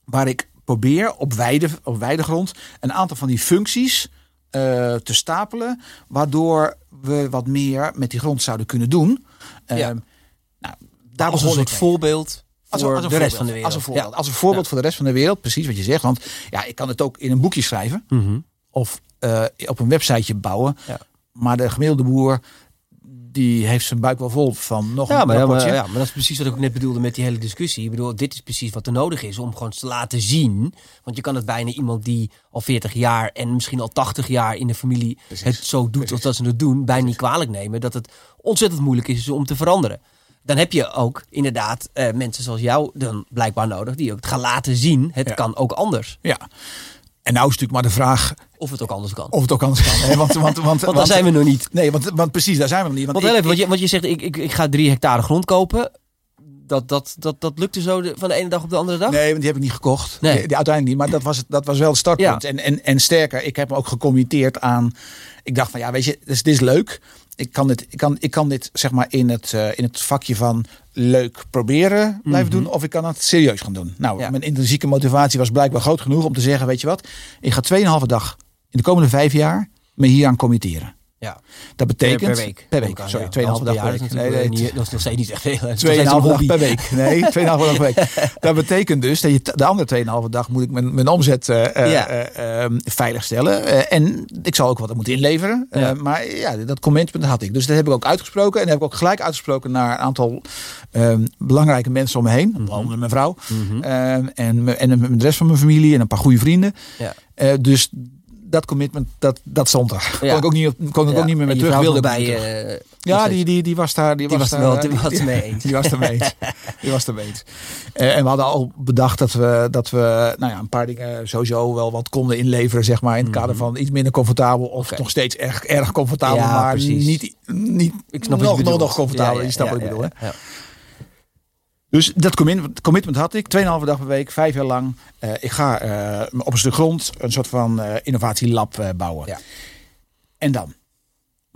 waar ik probeer op, weide, op weidegrond een aantal van die functies uh, te stapelen, waardoor we wat meer met die grond zouden kunnen doen. Ja. Nou, daar als een soort voorbeeld voor als, als de rest van de wereld. Als een voorbeeld, ja. als een voorbeeld ja. voor de rest van de wereld, precies wat je zegt. Want ja, ik kan het ook in een boekje schrijven mm -hmm. of op een websiteje bouwen. Maar de gemiddelde boer die heeft zijn buik wel vol van nog ja, een maar, ja, maar, ja, maar dat is precies wat ik net bedoelde met die hele discussie. Ik bedoel, dit is precies wat er nodig is om gewoon te laten zien. Want je kan het bijna iemand die al 40 jaar en misschien al 80 jaar in de familie precies. het zo doet precies. of dat ze het doen, bijna niet kwalijk nemen dat het ontzettend moeilijk is om te veranderen. Dan heb je ook inderdaad uh, mensen zoals jou dan blijkbaar nodig die ook het gaan laten zien. Het ja. kan ook anders. Ja. En nou is natuurlijk maar de vraag. Of het ook anders kan. Of het ook anders kan. Hè? Want, want, want, want, daar zijn we nog niet. Nee, want, want precies, daar zijn we nog niet. Want, want, ik, even, want, je, want je zegt, ik, ik, ik ga drie hectare grond kopen. Dat, dat, dat, dat lukte zo de, van de ene dag op de andere dag? Nee, want die heb ik niet gekocht. Nee. Die, die uiteindelijk niet. Maar dat was, het, dat was wel het startpunt. Ja. En, en, en sterker, ik heb me ook gecommitteerd aan... Ik dacht van, ja, weet je, dus, dit is leuk. Ik kan dit, ik kan, ik kan dit zeg maar in het, uh, in het vakje van leuk proberen blijven Mhm. doen. Of ik kan het serieus gaan doen. Nou, Ja. mijn intrinsieke motivatie was blijkbaar groot genoeg om te zeggen, weet je wat. Ik ga 2,5 dag in de komende vijf jaar me hier aan committeren. Ja. Dat betekent... per week. Per week, sorry. ja. 2,5 Anders per dag per week. Nee, eh, nee, niet- Dat is nog steeds niet echt een 2,5 dag per week. Nee, 2,5 dag per week. Dat betekent dus dat je de andere 2,5 dag moet ik mijn, mijn omzet eh, eh, Ja. eh, ehm, veiligstellen. Eh, en ik zal ook wat moeten inleveren. Eh, Ja. maar ja, dat commitment had ik. Dus dat heb ik ook uitgesproken. En dat heb ik ook gelijk uitgesproken naar een aantal ehm, belangrijke mensen om me heen. Onder andere mijn vrouw. Mhm. Ehm, en, en de rest van mijn familie en een paar goede vrienden. Ja. Eh, dus dat commitment, dat, dat stond er. Ja. Kon ik ook niet, kon ik Ja. ook niet meer je terug. Wilde bij terug. je. Ja, die, die, die was daar. Die, Die was, was wel- daar, die was mee eens. Die was er mee eens. Die was er mee eens. Eh, en we hadden al bedacht dat we, dat we nou ja, een paar dingen sowieso wel wat konden inleveren, zeg maar, in het kader van iets minder comfortabel of Mhm. Nog steeds erg, erg comfortabel, maar precies. niet, niet Ik snap nog, nog, nog comfortabel. Je snapt wat ik bedoel, ja, hè? Dus dat commitment, commitment had ik. 2,5 dag per week, vijf jaar lang. Eh, ik ga eh, op een stuk grond een soort van eh, innovatielab bouwen. Ja. En dan?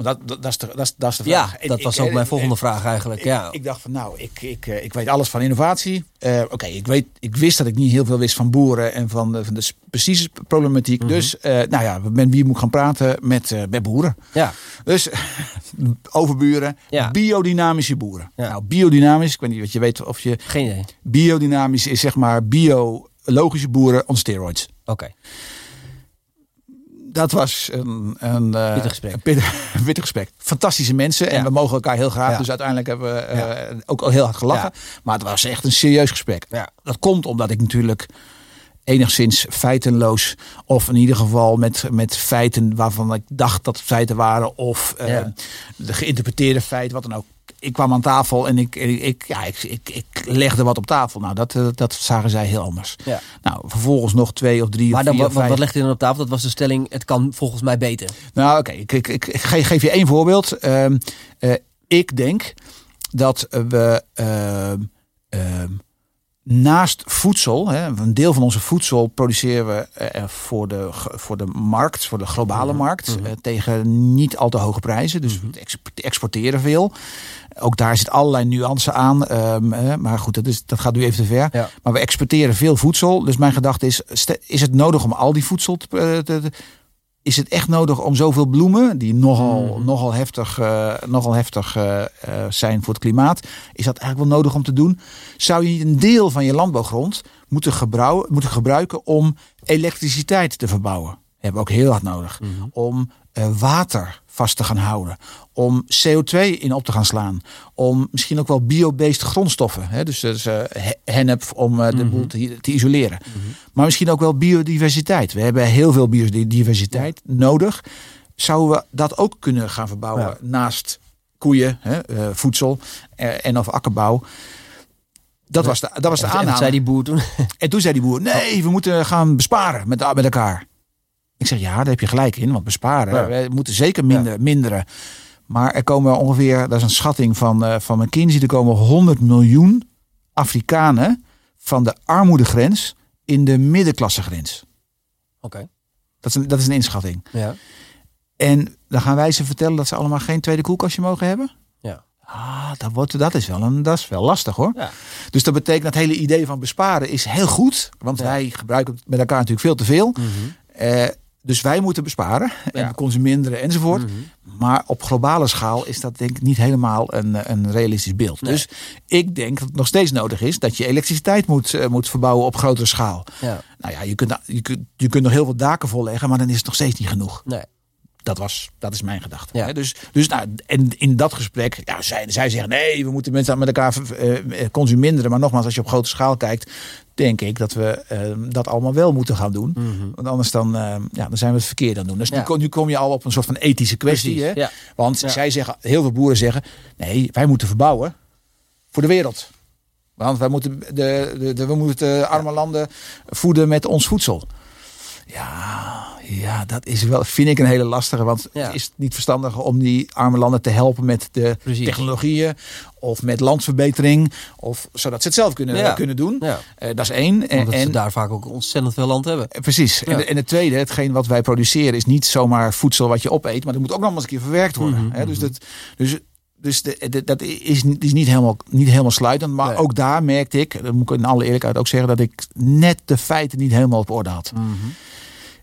Want dat, dat, dat, is de, dat, dat is de Ja, vraag. En dat ik- was ook mijn volgende en- vraag eigenlijk. ik, Ja. ik dacht van nou, ik, ik, eh, ik weet alles van innovatie. Eh, Oké, ik weet, ik wist dat ik niet heel veel wist van boeren en van de, van de precieze problematiek. Mhm. Dus eh, nou ja, met wie moet gaan praten? Met, met boeren. ja. Dus overburen, Ja. biodynamische boeren. Ja. Nou, biodynamisch, ik weet niet wat je weet of je Geen idee. biodynamisch is zeg maar biologische boeren on steroids. Oké. Dat was een, een, eh, Pittig gesprek. Een pittig, een pittig gesprek. Fantastische mensen en we mogen elkaar heel graag. Ja. Dus uiteindelijk hebben we eh, ook al heel hard gelachen. Maar het was echt een serieus gesprek. Ja. Dat komt omdat ik natuurlijk enigszins feitenloos of in ieder geval met, met feiten waarvan ik dacht dat het feiten waren of eh, de geïnterpreteerde feiten, wat dan ook. Ik kwam aan tafel en ik, ik, ja, ik, ik, ik legde wat op tafel. Nou, dat, eh, dat zagen zij heel anders. Ja. Nou, vervolgens nog twee of drie Maar dan, vier wat, wat, vijf. wat legt hij dan op tafel? Dat was de stelling, het kan volgens mij beter. Nou, oké, ik, ik, ik, ik ge- geef je één voorbeeld. Ehm, eh, ik denk dat we ehm, ehm, naast voedsel, hè, een deel van onze voedsel produceren we eh, voor, de, voor de markt, voor de globale Mhm. markt, Mhm. eh, tegen niet al te hoge prijzen. Dus we exp- exporteren veel. Ook daar zit allerlei nuance aan. ehm, eh, maar goed, dat, is, dat gaat nu even te ver. Ja. Maar we exporteren veel voedsel. Dus mijn gedachte is, is het nodig om al die voedsel te, eh, te- te- is het echt nodig om zoveel bloemen, die nogal, Mhm. nogal heftig, eh, nogal heftig eh, eh, zijn voor het klimaat, is dat eigenlijk wel nodig om te doen? Zou je niet een deel van je landbouwgrond moeten, gebrouwen, moeten gebruiken om elektriciteit te verbouwen? Hebben we ook heel hard nodig. Mhm. Om water vast te gaan houden. Om CO2 in op te gaan slaan. Om misschien ook wel biobased grondstoffen. Hè? Dus, dus eh, he- hennep om eh, de Mhm. boel te, te isoleren. Maar misschien ook wel biodiversiteit. We hebben heel veel biodiversiteit nodig. Zouden we dat ook kunnen gaan verbouwen Ja. naast koeien, hè, eh, voedsel eh, en of akkerbouw? Dat was de, dat was de En- en aanname. wat zei die boer toen? En toen zei die boer, nee, we moeten gaan besparen met, met elkaar. Ik zeg, ja, daar heb je gelijk in, want besparen, we moeten zeker minder, minderen. Maar er komen ongeveer, dat is een schatting van, eh van McKinsey, er komen 100 miljoen Afrikanen van de armoedegrens in de middenklassegrens. Oké. Dat is, een, dat is een inschatting. Ja. En dan gaan wij ze vertellen dat ze allemaal geen tweede koelkastje mogen hebben? Ja. Ah, dat, wordt, dat, is wel een, dat is wel lastig hoor. Ja. Dus dat betekent dat het hele idee van besparen is heel goed. Want Ja. wij gebruiken het met elkaar natuurlijk veel te veel. Eh, dus wij moeten besparen en Ja. consumeren enzovoort. Mhm. Maar op globale schaal is dat denk ik niet helemaal een, een realistisch beeld. Nee. Dus ik denk dat het nog steeds nodig is dat je elektriciteit moet, eh, moet verbouwen op grotere schaal. Ja. Nou ja, je kunt, je, kunt, je kunt nog heel veel daken volleggen, maar dan is het nog steeds niet genoeg. Nee. Dat, was, dat is mijn gedachte. Ja. Dus, dus nou, en in dat gesprek, ja, zij, zij zeggen nee, we moeten mensen met elkaar eh, eh, consumeren. Maar nogmaals, als je op grote schaal kijkt, denk ik dat we eh, dat allemaal wel moeten gaan doen. Mhm. Want anders dan, eh, ja, dan zijn we het verkeerd aan doen. Dus Ja. nu, kom, nu kom je al op een soort van ethische kwestie. Precies, Hè? ja. Want zij zeggen, heel veel boeren zeggen, nee, wij moeten verbouwen voor de wereld. Want wij moeten de, de, de, we moeten de arme landen voeden met ons voedsel. Ja, ja, dat is wel, vind ik een hele lastige. Want Ja. is het niet verstandig om die arme landen te helpen met de Precies. technologieën of met landverbetering, of zodat ze het zelf kunnen, Ja. kunnen doen? Ja. Eh, dat is één. En, ze daar vaak ook ontzettend veel land hebben. eh, Precies. En, en het tweede, hetgeen wat wij produceren, is niet zomaar voedsel wat je opeet, maar dat moet ook nog eens een keer verwerkt worden. Mhm? Dus, mhm. dat, dus, dus de, de- dat is, niet- is niet, helemaal, niet helemaal sluitend. Maar Nee. ook daar merkte ik, dat moet ik in alle eerlijkheid ook zeggen, dat ik net de feiten niet helemaal op orde had. Mhm.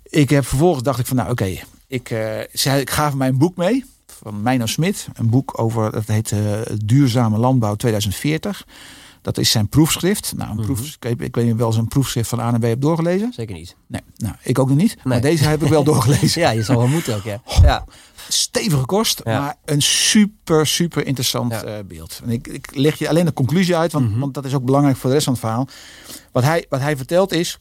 Ik heb vervolgens dacht ik van nou oké, ik, eh, zei, ik ga mijn boek mee van Meino Smit. Een boek over, dat heet eh, Duurzame Landbouw 2040. Dat is zijn proefschrift. Nou, een Mhm. proef, ik, weet- ik weet niet wel een proefschrift van A naar B heb doorgelezen. Zeker niet. Nee, nou, ik ook nog niet. Maar deze heb ik wel doorgelezen. Ja, je zal wel moeten ook, ja. Ja. Stevige kost, Ja. maar een super, super interessant Ja. eh, beeld. En ik, ik leg je alleen de conclusie uit, want, Mhm. want dat is ook belangrijk voor de rest van het verhaal. Wat hij, wat hij vertelt is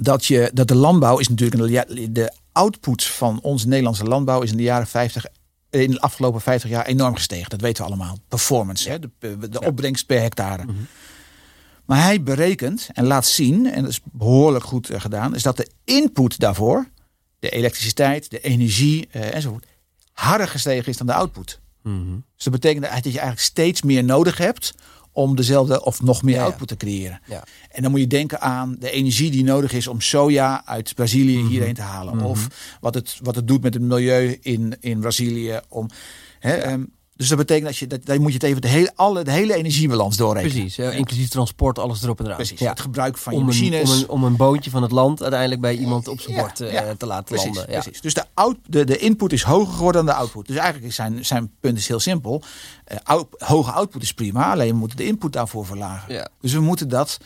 dat, je, dat de landbouw is natuurlijk, een, de output van onze Nederlandse landbouw is in de jaren 50, in de afgelopen 50 jaar enorm gestegen. Dat weten we allemaal. Performance, hè? de, de opbrengst per hectare. Mhm. Maar hij berekent en laat zien, en dat is behoorlijk goed eh, gedaan, is dat de input daarvoor, de elektriciteit, de energie eh, enzovoort, harder gestegen is dan de output. Mhm. Dus dat betekent dat je eigenlijk steeds meer nodig hebt om dezelfde of nog meer Ja, output te creëren. Ja. En dan moet je denken aan de energie die nodig is om soja uit Brazilië Mhm. hierheen te halen. Mhm. Of wat het, wat het doet met het milieu in, in Brazilië. Om, hè, ehm, dus dat betekent dat je, dat, dan moet je het even de hele, alle, de hele energiebalans doorrekenen. Precies, ja, inclusief transport, alles erop en eraan. Precies. Ja. Het gebruik van je een, machines. om, een, om een boontje van het land uiteindelijk bij iemand op zijn bord eh, te laten Precies, landen. Precies. Dus de, out, de, de input is hoger geworden dan de output. Dus eigenlijk is zijn, zijn punt is heel simpel. Eh, out- hoge output is prima, alleen we moeten de input daarvoor verlagen. Ja. Dus we moeten dat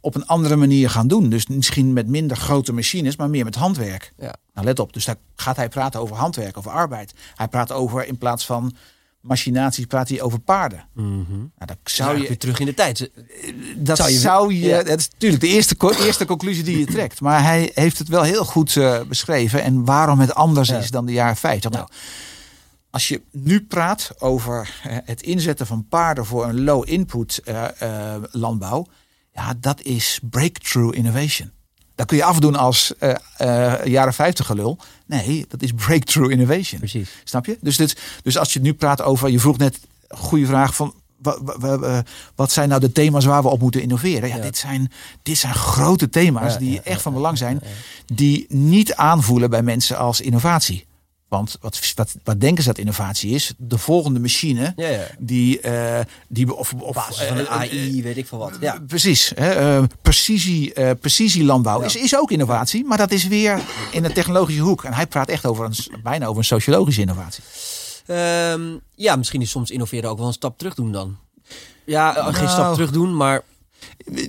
op een andere manier gaan doen. Dus misschien met minder grote machines, maar meer met handwerk. Ja. Nou, let op. Dus daar gaat hij praten over handwerk, over arbeid. Hij praat over, in plaats van machinaties, praat hij over paarden. Mhm. Nou, dat Zou je weer terug in de tijd. dat zou zou je- ja. dat is natuurlijk de eerste, eerste conclusie die je trekt. Maar hij heeft het wel heel goed eh, beschreven. En waarom het anders Ja. is dan de jaren 50. Ja. Nou, als je nu praat over eh, het inzetten van paarden voor een low input eh, eh, landbouw. Ja, dat is breakthrough innovation. Dat kun je afdoen als eh, eh, jaren 50 gelul. Nee, dat is breakthrough innovation. Precies. Snap je? Dus, dit, dus als je nu praat over, je vroeg net, goede vraag van wat, wat, zijn nou de thema's waar we op moeten innoveren? Ja, Dit, zijn, dit zijn grote thema's die echt van belang zijn, die niet aanvoelen bij mensen als innovatie. Want wat, wat, wat denken ze dat innovatie is? De volgende machine ja, ja. die, uh, die of, of basis van een eh, AI, weet ik veel wat. Ja. Precies. Hè, uh, precisie, precisielandbouw is, is ook innovatie, maar dat is weer in de technologische hoek. En hij praat echt over een, bijna over een sociologische innovatie. Um, ja, misschien is soms innoveren ook wel een stap terug doen dan. Ja, geen stap nou. terug doen, maar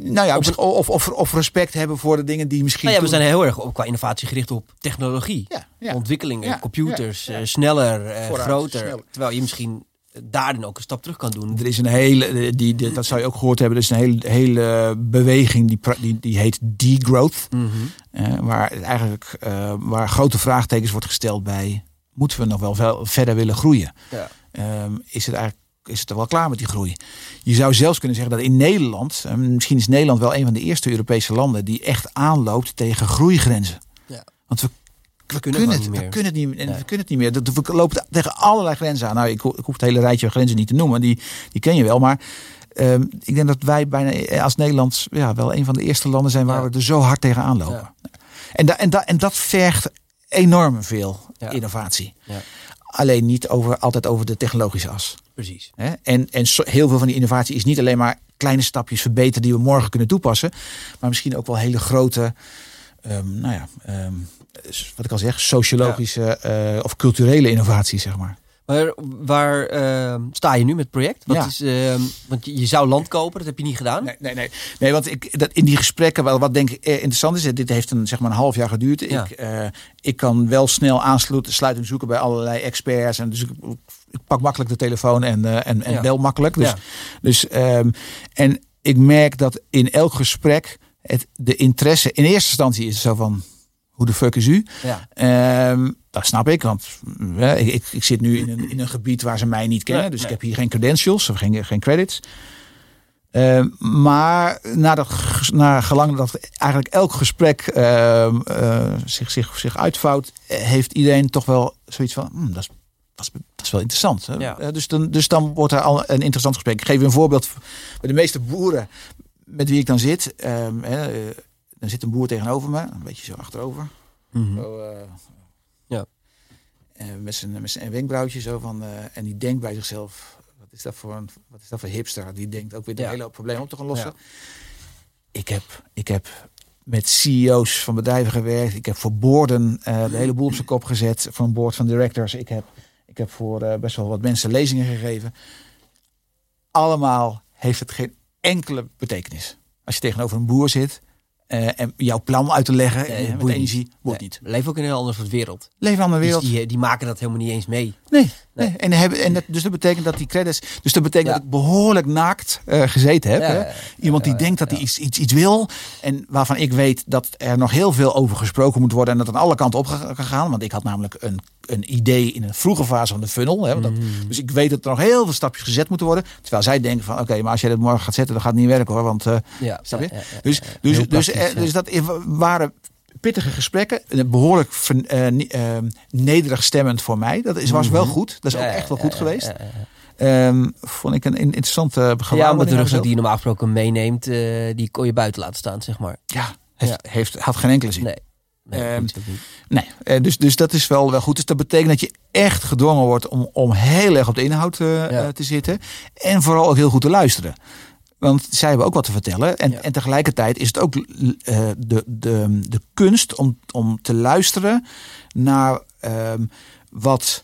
nou ja, of, of, of, respect hebben voor de dingen die misschien. Nou ja, we zijn heel erg qua innovatie gericht op technologie. Ja, ja. Ontwikkelingen, computers, uh, sneller, uh, groter. Terwijl je misschien daarin ook een stap terug kan doen. Er is een hele, die, die, dat zou je ook gehoord hebben, er is een hele, hele beweging die, die, die heet degrowth. Mm -hmm. waar eigenlijk waar grote vraagtekens wordt gesteld bij, moeten we nog wel verder willen groeien? Ja. Um, is het eigenlijk is het er wel klaar met die groei. Je zou zelfs kunnen zeggen dat in Nederland, misschien is Nederland wel een van de eerste Europese landen die echt aanloopt tegen groeigrenzen. Ja. Want we, we, kunnen, het, we kunnen het niet meer. We kunnen het niet meer. We lopen tegen allerlei grenzen aan. Nou, ik, ik hoef het hele rijtje grenzen niet te noemen, die, die ken je wel. Maar ehm, ik denk dat wij bijna eh, als Nederland ja, wel een van de eerste landen zijn waar we er zo hard tegen aanlopen. En, da, en, da, en dat vergt enorm veel innovatie. Alleen niet over, altijd over de technologische as. Precies. En, en heel veel van die innovatie is niet alleen maar kleine stapjes verbeteren die we morgen kunnen toepassen. Maar misschien ook wel hele grote, um, nou ja, um, wat ik al zeg, sociologische uh, of culturele innovatie, zeg maar. Maar waar uh, sta je nu met het project? Wat ja. is, uh, want je, zou land kopen, dat heb je niet gedaan. Nee, nee, nee. nee want ik, dat in die gesprekken, wel, wat denk ik interessant is, dit heeft een, zeg maar een half jaar geduurd. Ja. Ik, uh, ik kan wel snel aansluiting zoeken bij allerlei experts. En dus ik, ik pak makkelijk de telefoon en, uh, en, en ja. bel makkelijk. Dus, ja. dus um, en ik merk dat in elk gesprek het, de interesse in eerste instantie is zo van hoe de fuck is u? Ja. Um, dat snap ik, want uh, ik, ik, zit nu in een, in een gebied waar ze mij niet kennen. dus ik heb hier geen credentials of geen, geen credits. Uh, maar na, de, na gelang dat eigenlijk elk gesprek uh, uh, zich, zich, zich uitvouwt, heeft iedereen toch wel zoiets van: hm, dat, is, dat, is, dat is wel interessant. Hè? Ja. dus, dan, dus dan wordt er al een interessant gesprek. Ik geef je een voorbeeld. Bij de meeste boeren met wie ik dan zit, ehm, dan zit een boer tegenover me, een beetje zo achterover. Mm -hmm. zo, uh, ja. Met zijn met zijn wenkbrauwtje zo van. Uh, en die denkt bij zichzelf: wat is dat voor een wat is dat voor hipster? Die denkt ook weer de ja. hele probleem op te gaan lossen. Ja. Ik heb, ik heb met CEO's van bedrijven gewerkt. Ik heb voor boorden de hele boel op zijn kop gezet. Voor een board van directors. Ik heb, ik heb voor best wel wat mensen lezingen gegeven. Allemaal heeft het geen enkele betekenis. Als je tegenover een boer zit uh, en jouw plan uit te leggen nee, met energie, wordt nee. niet. We leven ook in een heel andere soort wereld. Leven in een dus wereld. die, die, maken dat helemaal niet eens mee. Nee. nee. En, hebben, en dat, dus dat betekent dat die credits. Dus dat betekent ja. dat ik behoorlijk naakt uh, gezeten heb. Ja, Iemand die denkt dat hij iets, iets, iets wil. En waarvan ik weet dat er nog heel veel over gesproken moet worden. En dat aan alle kanten op gegaan. Want ik had namelijk een een idee in een vroege fase van de funnel. Hè, dat, mm. Dus ik weet dat er nog heel veel stapjes gezet moeten worden. Terwijl zij denken van oké, maar als jij dat morgen gaat zetten, dan gaat het niet werken hoor. Want uh, ja, snap je? Ja, ja, dus, dus, dus, eh, dus dat waren pittige gesprekken. Behoorlijk uh, nederig stemmend voor mij. Dat is, was wel mhm. goed. Dat is ook echt wel goed geweest. Um, vond ik een interessante Ja, de rugzak die je normaal gesproken meeneemt, uh, die kon je buiten laten staan, zeg maar. Ja, heeft, heeft, had geen enkele zin. Nee. Nee, nee. Uh, dus, dus dat is wel, wel goed. Dus dat betekent dat je echt gedwongen wordt om, om heel erg op de inhoud uh, ja. te zitten. En vooral ook heel goed te luisteren. Want zij hebben ook wat te vertellen. En, ja. en tegelijkertijd is het ook uh, de, de, de kunst om, om te luisteren naar um, wat.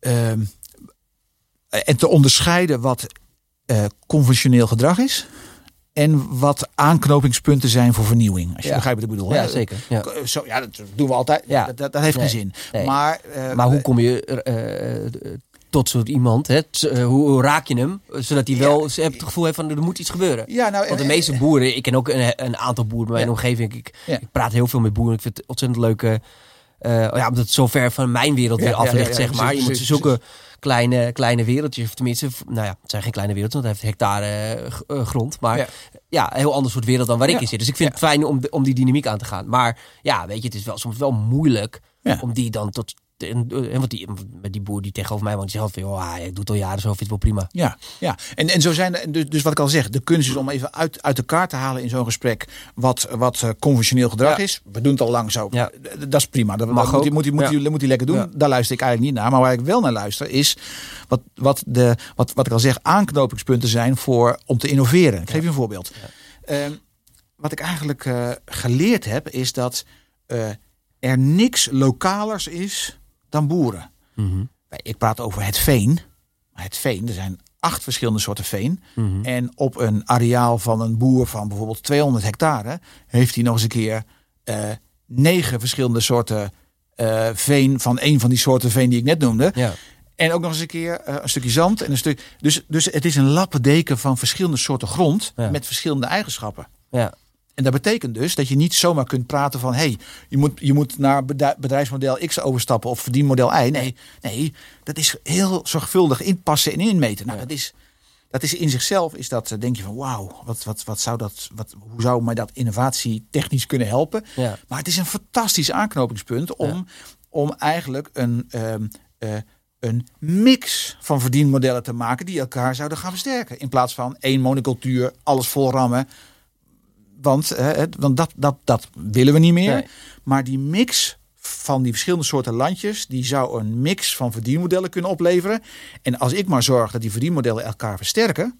Um, en te onderscheiden wat conventioneel gedrag is en wat aanknopingspunten zijn voor vernieuwing. Als je begrijpt wat ik bedoel. Ja, zeker. Ja. Zo, ja, dat doen we altijd. Ja. Dat, dat, dat heeft nee. geen zin. Nee. Maar, uh, maar hoe kom je uh, tot zo'n iemand? Hè? Hoe, raak je hem? Zodat hij wel ja. het gevoel heeft van er moet iets gebeuren. Ja, nou, Want de meeste boeren, ik ken ook een, een aantal boeren bij mijn omgeving. Ik, ik, praat heel veel met boeren. Ik vind het ontzettend leuk. Uh, ja, omdat het zo ver van mijn wereld weer af ligt, zeg maar. Je moet ze zoeken kleine, kleine wereldjes. Of tenminste, nou ja, het zijn geen kleine wereldjes, want hij heeft hectare uh, grond. Maar ja. ja, een heel ander soort wereld dan waar ik in zit. Dus ik vind het fijn om, om die dynamiek aan te gaan. Maar ja, weet je, het is wel soms wel moeilijk om die dan tot en, en want die, met die boer die tegenover mij woont, die zegt van, joh, hij doet al jaren zo, vindt het wel prima. Ja, ja. En, en zo zijn er, dus, dus wat ik al zeg, de kunst is om even uit, uit elkaar te halen in zo'n gesprek wat, wat uh, conventioneel gedrag Ja. is. We doen het al lang zo. Ja. Dat is prima. Dat, Mag dat moet, moet, hij, moet, Ja. hij, moet hij lekker doen. Daar luister ik eigenlijk niet naar. Maar waar ik wel naar luister is wat, wat, de, wat, wat ik al zeg, aanknopingspunten zijn voor, om te innoveren. Ik geef je een voorbeeld. Ehm, wat ik eigenlijk eh, geleerd heb, is dat eh, er niks lokalers is dan boeren. Mhm. Ik praat over het veen. Het veen, er zijn acht verschillende soorten veen. Mhm. En op een areaal van een boer van bijvoorbeeld 200 hectare heeft hij nog eens een keer eh, negen verschillende soorten eh, veen van een van die soorten veen die ik net noemde. Ja. En ook nog eens een keer eh, een stukje zand en een stuk. Dus, dus het is een lappendeken van verschillende soorten grond Ja. met verschillende eigenschappen. Ja. En dat betekent dus dat je niet zomaar kunt praten van... hey, je moet, je moet naar bedrijf- bedrijfsmodel X overstappen of verdienmodel Y. Nee, nee, dat is heel zorgvuldig inpassen en inmeten. Nou, Ja. dat, is, dat is in zichzelf, is dat, eh, denk je van wauw, wat, wat, wat zou dat, wat, hoe zou mij dat innovatie technisch kunnen helpen? Ja. Maar het is een fantastisch aanknopingspunt om, Ja. om eigenlijk een, ehm, eh, een mix van verdienmodellen te maken die elkaar zouden gaan versterken. In plaats van één monocultuur, alles vol rammen. Want, het- want dat, dat, dat willen we niet meer. Nee. Maar die mix van die verschillende soorten landjes, die zou een mix van verdienmodellen kunnen opleveren. En als ik maar zorg dat die verdienmodellen elkaar versterken,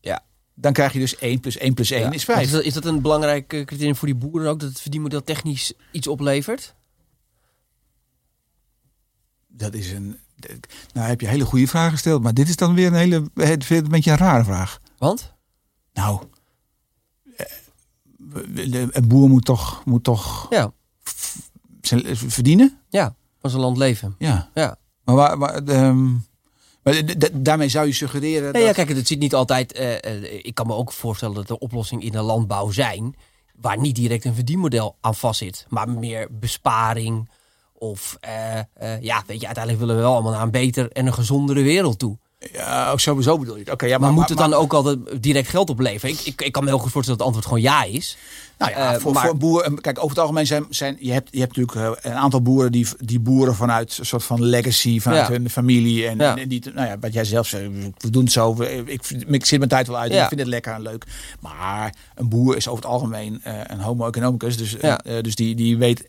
Ja. dan krijg je dus 1 plus 1 plus 1 Ja. is Want 5. Is dat, is dat een belangrijk eh, criterium voor die boeren ook, dat het verdienmodel technisch iets oplevert? Dat is een. Nou, heb je hele goede vragen gesteld, maar dit is dan weer een hele. Het een beetje een rare vraag. Want? Nou, een boer moet toch, moet toch Ja, zijn- verdienen? ja van zijn land leven. Ja. Ja. Maar, waar, waar, ehm, maar daarmee zou je suggereren. Nee, ja, dat, kijk, het zit niet altijd. eh, eh, ik kan me ook voorstellen dat er oplossingen in de landbouw zijn. waar niet direct een verdienmodel aan vastzit. maar meer besparing. Of eh, eh, ja, weet je, uiteindelijk willen we wel allemaal naar een beter en een gezondere wereld toe. Ja, ook sowieso bedoel je het. Oké, ja, Maar, maar, moet het maar- dan ook altijd direct geld opleveren? Ik, ik, ik kan me heel goed voorstellen dat het antwoord gewoon ja is. Nou ja, Eh, voor, maar- voor een boer. en Kijk, over het algemeen zijn, zijn je hebt, je hebt natuurlijk eh, een aantal boeren die, die boeren vanuit een soort van legacy, vanuit Ja. hun familie. En, Ja. en die, nou ja, wat jij zelf zegt, we doen het zo. Ik, ik zit mijn tijd wel uit. en. Ik vind het lekker en leuk. Maar een boer is over het algemeen eh, een homo economicus. Dus, eh, dus die, die weet,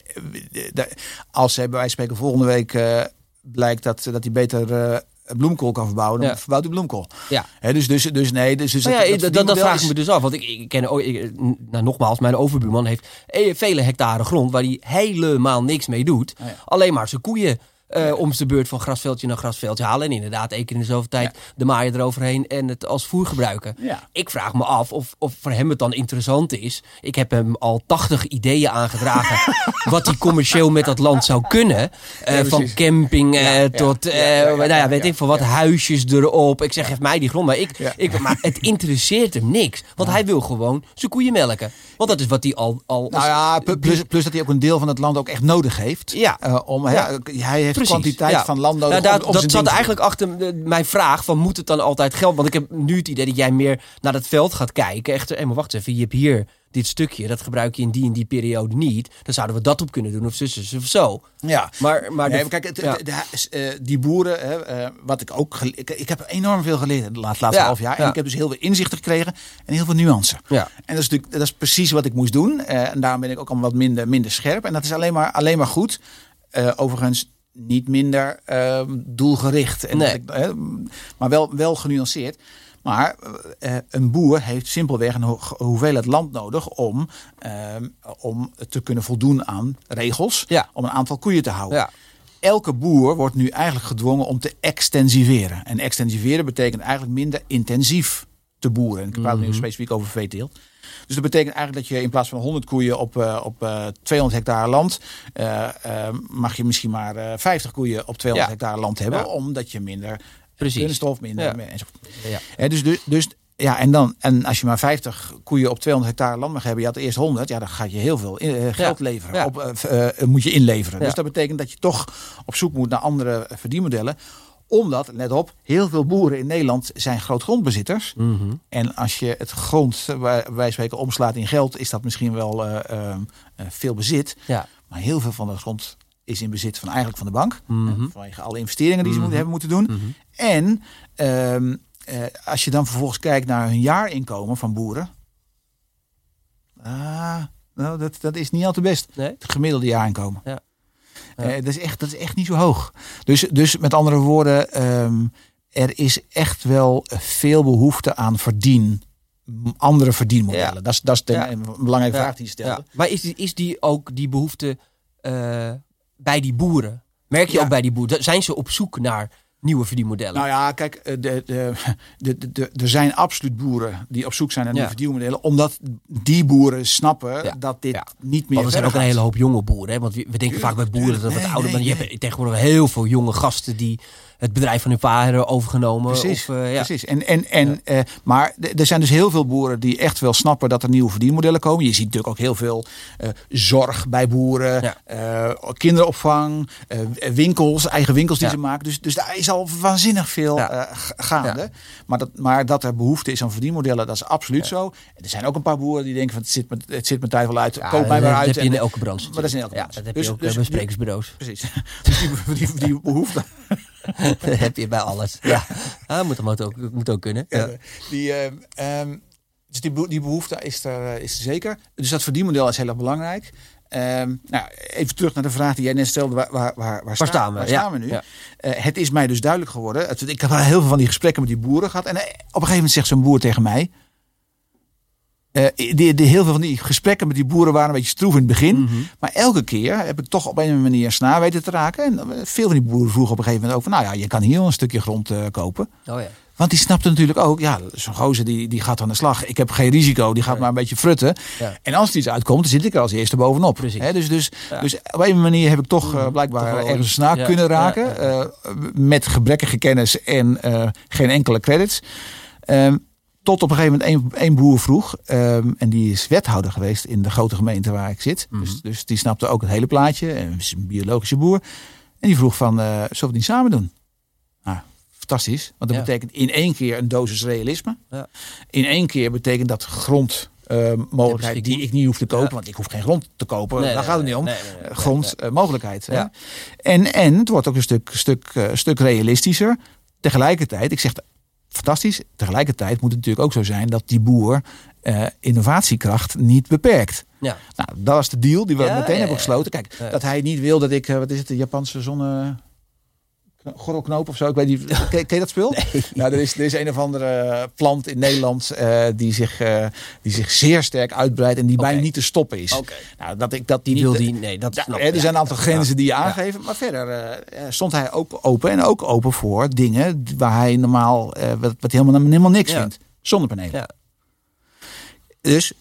eh, als hij bij wijze van spreken volgende week eh, blijkt dat, dat hij beter eh, bloemkool kan verbouwen, dan Ja. verbouwt hij bloemkool. Ja. Hè, dus, dus, dus nee, dus, dus ja, dat- dat, vraag ik me dus af. Want ik, ik ken ik, nou, nogmaals, mijn overbuurman heeft eh, vele hectare grond waar hij helemaal niks mee doet. Oh ja. Alleen maar zijn koeien eh, om zijn beurt van grasveldje naar grasveldje halen. En inderdaad, één keer in de zoveel tijd de maaier eroverheen en het als voer gebruiken. Ja. Ik vraag me af of, of voor hem het dan interessant is. Ik heb hem al 80 ideeën aangedragen wat hij commercieel met dat land zou kunnen. Eh, Ja, van camping tot, eh, nou ja, weet ik veel wat, huisjes erop. Ik zeg, geef mij die grond. Maar, ik, ik, maar het interesseert hem niks. Want hij wil gewoon zijn koeien melken. Want dat is wat hij al... al Nou ja, plus, plus dat hij ook een deel van het land ook echt nodig heeft. Ja. Om, hij heeft Precies, kwantiteit ja. van land nodig. Nou, daar- dat zat eigenlijk achter de- mijn vraag van moet het dan altijd geld? Want ik heb nu het idee dat jij meer naar het veld gaat kijken. Echt, hé, maar wacht even, je hebt hier dit stukje, dat gebruik je in die en die periode niet. Dan zouden we dat op kunnen doen of zus, zus of zo. Ja. Maar, maar Nee, de- kijk, het, ja. het- de- eh, die boeren, hè, eh, wat ik ook ik, ik heb enorm veel geleerd de laatste, laatste Ja, half jaar. En ja. ik heb dus heel veel inzichten gekregen en heel veel nuance. Ja. En dat is natuurlijk dat is precies wat ik moest doen. Eh, en daarom ben ik ook al wat minder, minder scherp. En dat is alleen maar, alleen maar goed. Overigens niet minder ehm, doelgericht. En Nee. ik, eh, maar wel, wel genuanceerd. Maar eh, een boer heeft simpelweg een ho- hoeveelheid land nodig om, ehm, om te kunnen voldoen aan regels. Ja. Om een aantal koeien te houden. Ja. Elke boer wordt nu eigenlijk gedwongen om te extensiveren. En extensiveren betekent eigenlijk minder intensief te boeren. En ik praat nu specifiek over veeteelt. Dus dat betekent eigenlijk dat je in plaats van 100 koeien op, eh, op eh, 200 hectare land, eh, eh, mag je misschien maar eh, 50 koeien op 200 Ja. hectare land hebben, Ja. omdat je minder Precies. kunststof, minder Ja. meer enzovoort. Ja. Dus, dus, dus ja, en dan en als je maar 50 koeien op 200 hectare land mag hebben, je had eerst 100, ja, dan gaat je heel veel eh, geld leveren. Ja. Op, eh, eh, moet je inleveren. Ja. Dus dat betekent dat je toch op zoek moet naar andere verdienmodellen omdat, let op, heel veel boeren in Nederland zijn grootgrondbezitters. Mhm. En als je het grond eh, wijze van spreken omslaat in geld, is dat misschien wel eh, ehm, eh, veel bezit. Ja. Maar heel veel van dat grond is in bezit van eigenlijk van de bank. Mhm. Vanwege alle investeringen die ze moeten, hebben moeten doen. Mhm. En ehm, eh, als je dan vervolgens kijkt naar hun jaarinkomen van boeren. Ah, nou, dat, dat is niet al te best. Nee? Het gemiddelde jaarinkomen. Ja. Eh, dat, is echt, dat is echt niet zo hoog. Dus, dus met andere woorden, ehm, er is echt wel veel behoefte aan verdien. Andere verdienmodellen. Ja. Dat is, dat is de, Ja. een belangrijke Ja. vraag die je stelde. Ja. Maar is die, is die ook die behoefte eh, bij die boeren? Merk je ook bij die boeren? Zijn ze op zoek naar nieuwe verdienmodellen? Nou ja, kijk, eh, de, de, de, de, er zijn absoluut boeren die op zoek zijn naar nieuwe Ja. verdienmodellen. Omdat die boeren snappen Ja. dat dit Ja. niet meer Want er zijn ook een hele hoop jonge boeren. Hè? Want we we denken vaak bij boeren dat het Nee, ouder nee, Je hebt tegenwoordig heel veel jonge gasten die het bedrijf van hun vader overgenomen. Precies, Of, eh, ja. precies. En, en, en, eh, maar er zijn dus heel veel boeren die echt wel snappen dat er nieuwe verdienmodellen komen. Je ziet natuurlijk ook heel veel zorg bij boeren, Ja. kinderopvang, winkels, eigen winkels die ze maken. Dus, dus daar is al waanzinnig veel Ja. eh, gaande. Maar, dat, maar dat er behoefte is aan verdienmodellen, dat is absoluut zo. En er zijn ook een paar boeren die denken van het zit me, het zit mijn tijd wel uit, Ja, koop mij dat maar uit. heb je in elke branche. Maar dat is in elke branche. dat heb Dus- je ook dus eh, bij sprekersbureaus. Precies. Dus die, die, die behoefte dat heb je bij alles. Ja, ah, moet, moet, ook, moet ook kunnen. Die, ehm, dus die behoefte is er, eh, is er zeker. Dus dat verdienmodel is heel erg belangrijk. Ehm, nou, even terug naar de vraag die jij net stelde. Waar, waar, waar, waar, sta- staan we? waar Ja, staan we nu? ja. Eh, het is mij dus duidelijk geworden. Het- ik heb heel veel van die gesprekken met die boeren gehad. En eh, op een gegeven moment zegt zo'n boer tegen mij. eh, die, die, heel veel van die gesprekken met die boeren waren een beetje stroef in het begin. Mhm. Maar elke keer heb ik toch op een of andere manier snaar weten te raken. En veel van die boeren vroegen op een gegeven moment ook van... nou ja, je kan hier wel een stukje grond kopen. Oh ja. Want die snapte natuurlijk ook, ja, zo'n gozer die, die gaat aan de slag. Ik heb geen risico, die gaat Ja. maar een beetje frutten. Ja. En als er iets uitkomt, dan zit ik er als eerste bovenop. Dus, dus, Ja. dus op een manier heb ik toch eh, blijkbaar Toch ergens een ja, kunnen raken. eh, met gebrekkige kennis en eh, geen enkele credits. Ehm, tot op een gegeven moment één, boer vroeg. ehm, en die is wethouder geweest in de grote gemeente waar ik zit. Dus, dus die snapte ook het hele plaatje. En is een biologische boer. En die vroeg van, zullen we het niet samen doen? Fantastisch. Want dat Ja. betekent in één keer een dosis realisme. Ja. In één keer betekent dat grond... eh, mogelijkheid die ik niet hoef te kopen, Ja. want ik hoef geen grond te kopen. Nee, Daar gaat het niet om. nee, nee, nee, grond, eh, mogelijkheid. hè. En, en het wordt ook een stuk, stuk, eh, stuk realistischer. Tegelijkertijd, ik zeg fantastisch, tegelijkertijd moet het natuurlijk ook zo zijn dat die boer innovatiekracht niet beperkt. Ja. Nou, dat was de deal die we Ja, meteen ja, hebben gesloten. Kijk, dat hij niet wil dat ik, wat is het, de Japanse zonne... Gorrelknoop of zo, ik weet niet. Ken, ken je dat spul? Nou, er is, er is een of andere plant in Nederland eh, die, zich, eh, die zich zeer sterk uitbreidt en die bijna niet te stoppen is. Oké. Nou, dat ik dat die wil die, nee, dat ja, snap er zijn een aantal grenzen die je Ja. aangeven. Maar verder eh, stond hij ook open. En ook open voor dingen waar hij normaal wat, wat helemaal, helemaal niks vindt. Zonnepanelen. Ja. Dus,